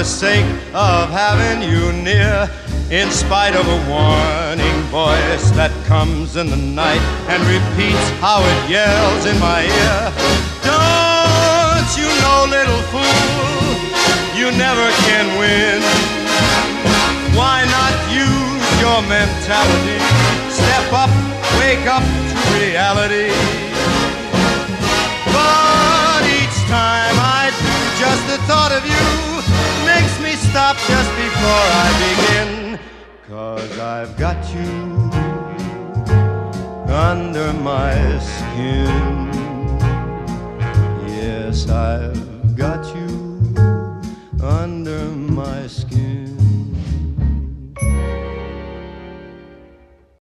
[SPEAKER 11] The sake of having you near. In spite of a warning voice that comes in the night and repeats how it yells in my ear. Don't you know, little fool, you never can win. Why not use your mentality? Step up, wake up to reality. But each time I do, just the thought of you makes me stop just before I begin. Cause I've got you under my skin. Yes, I've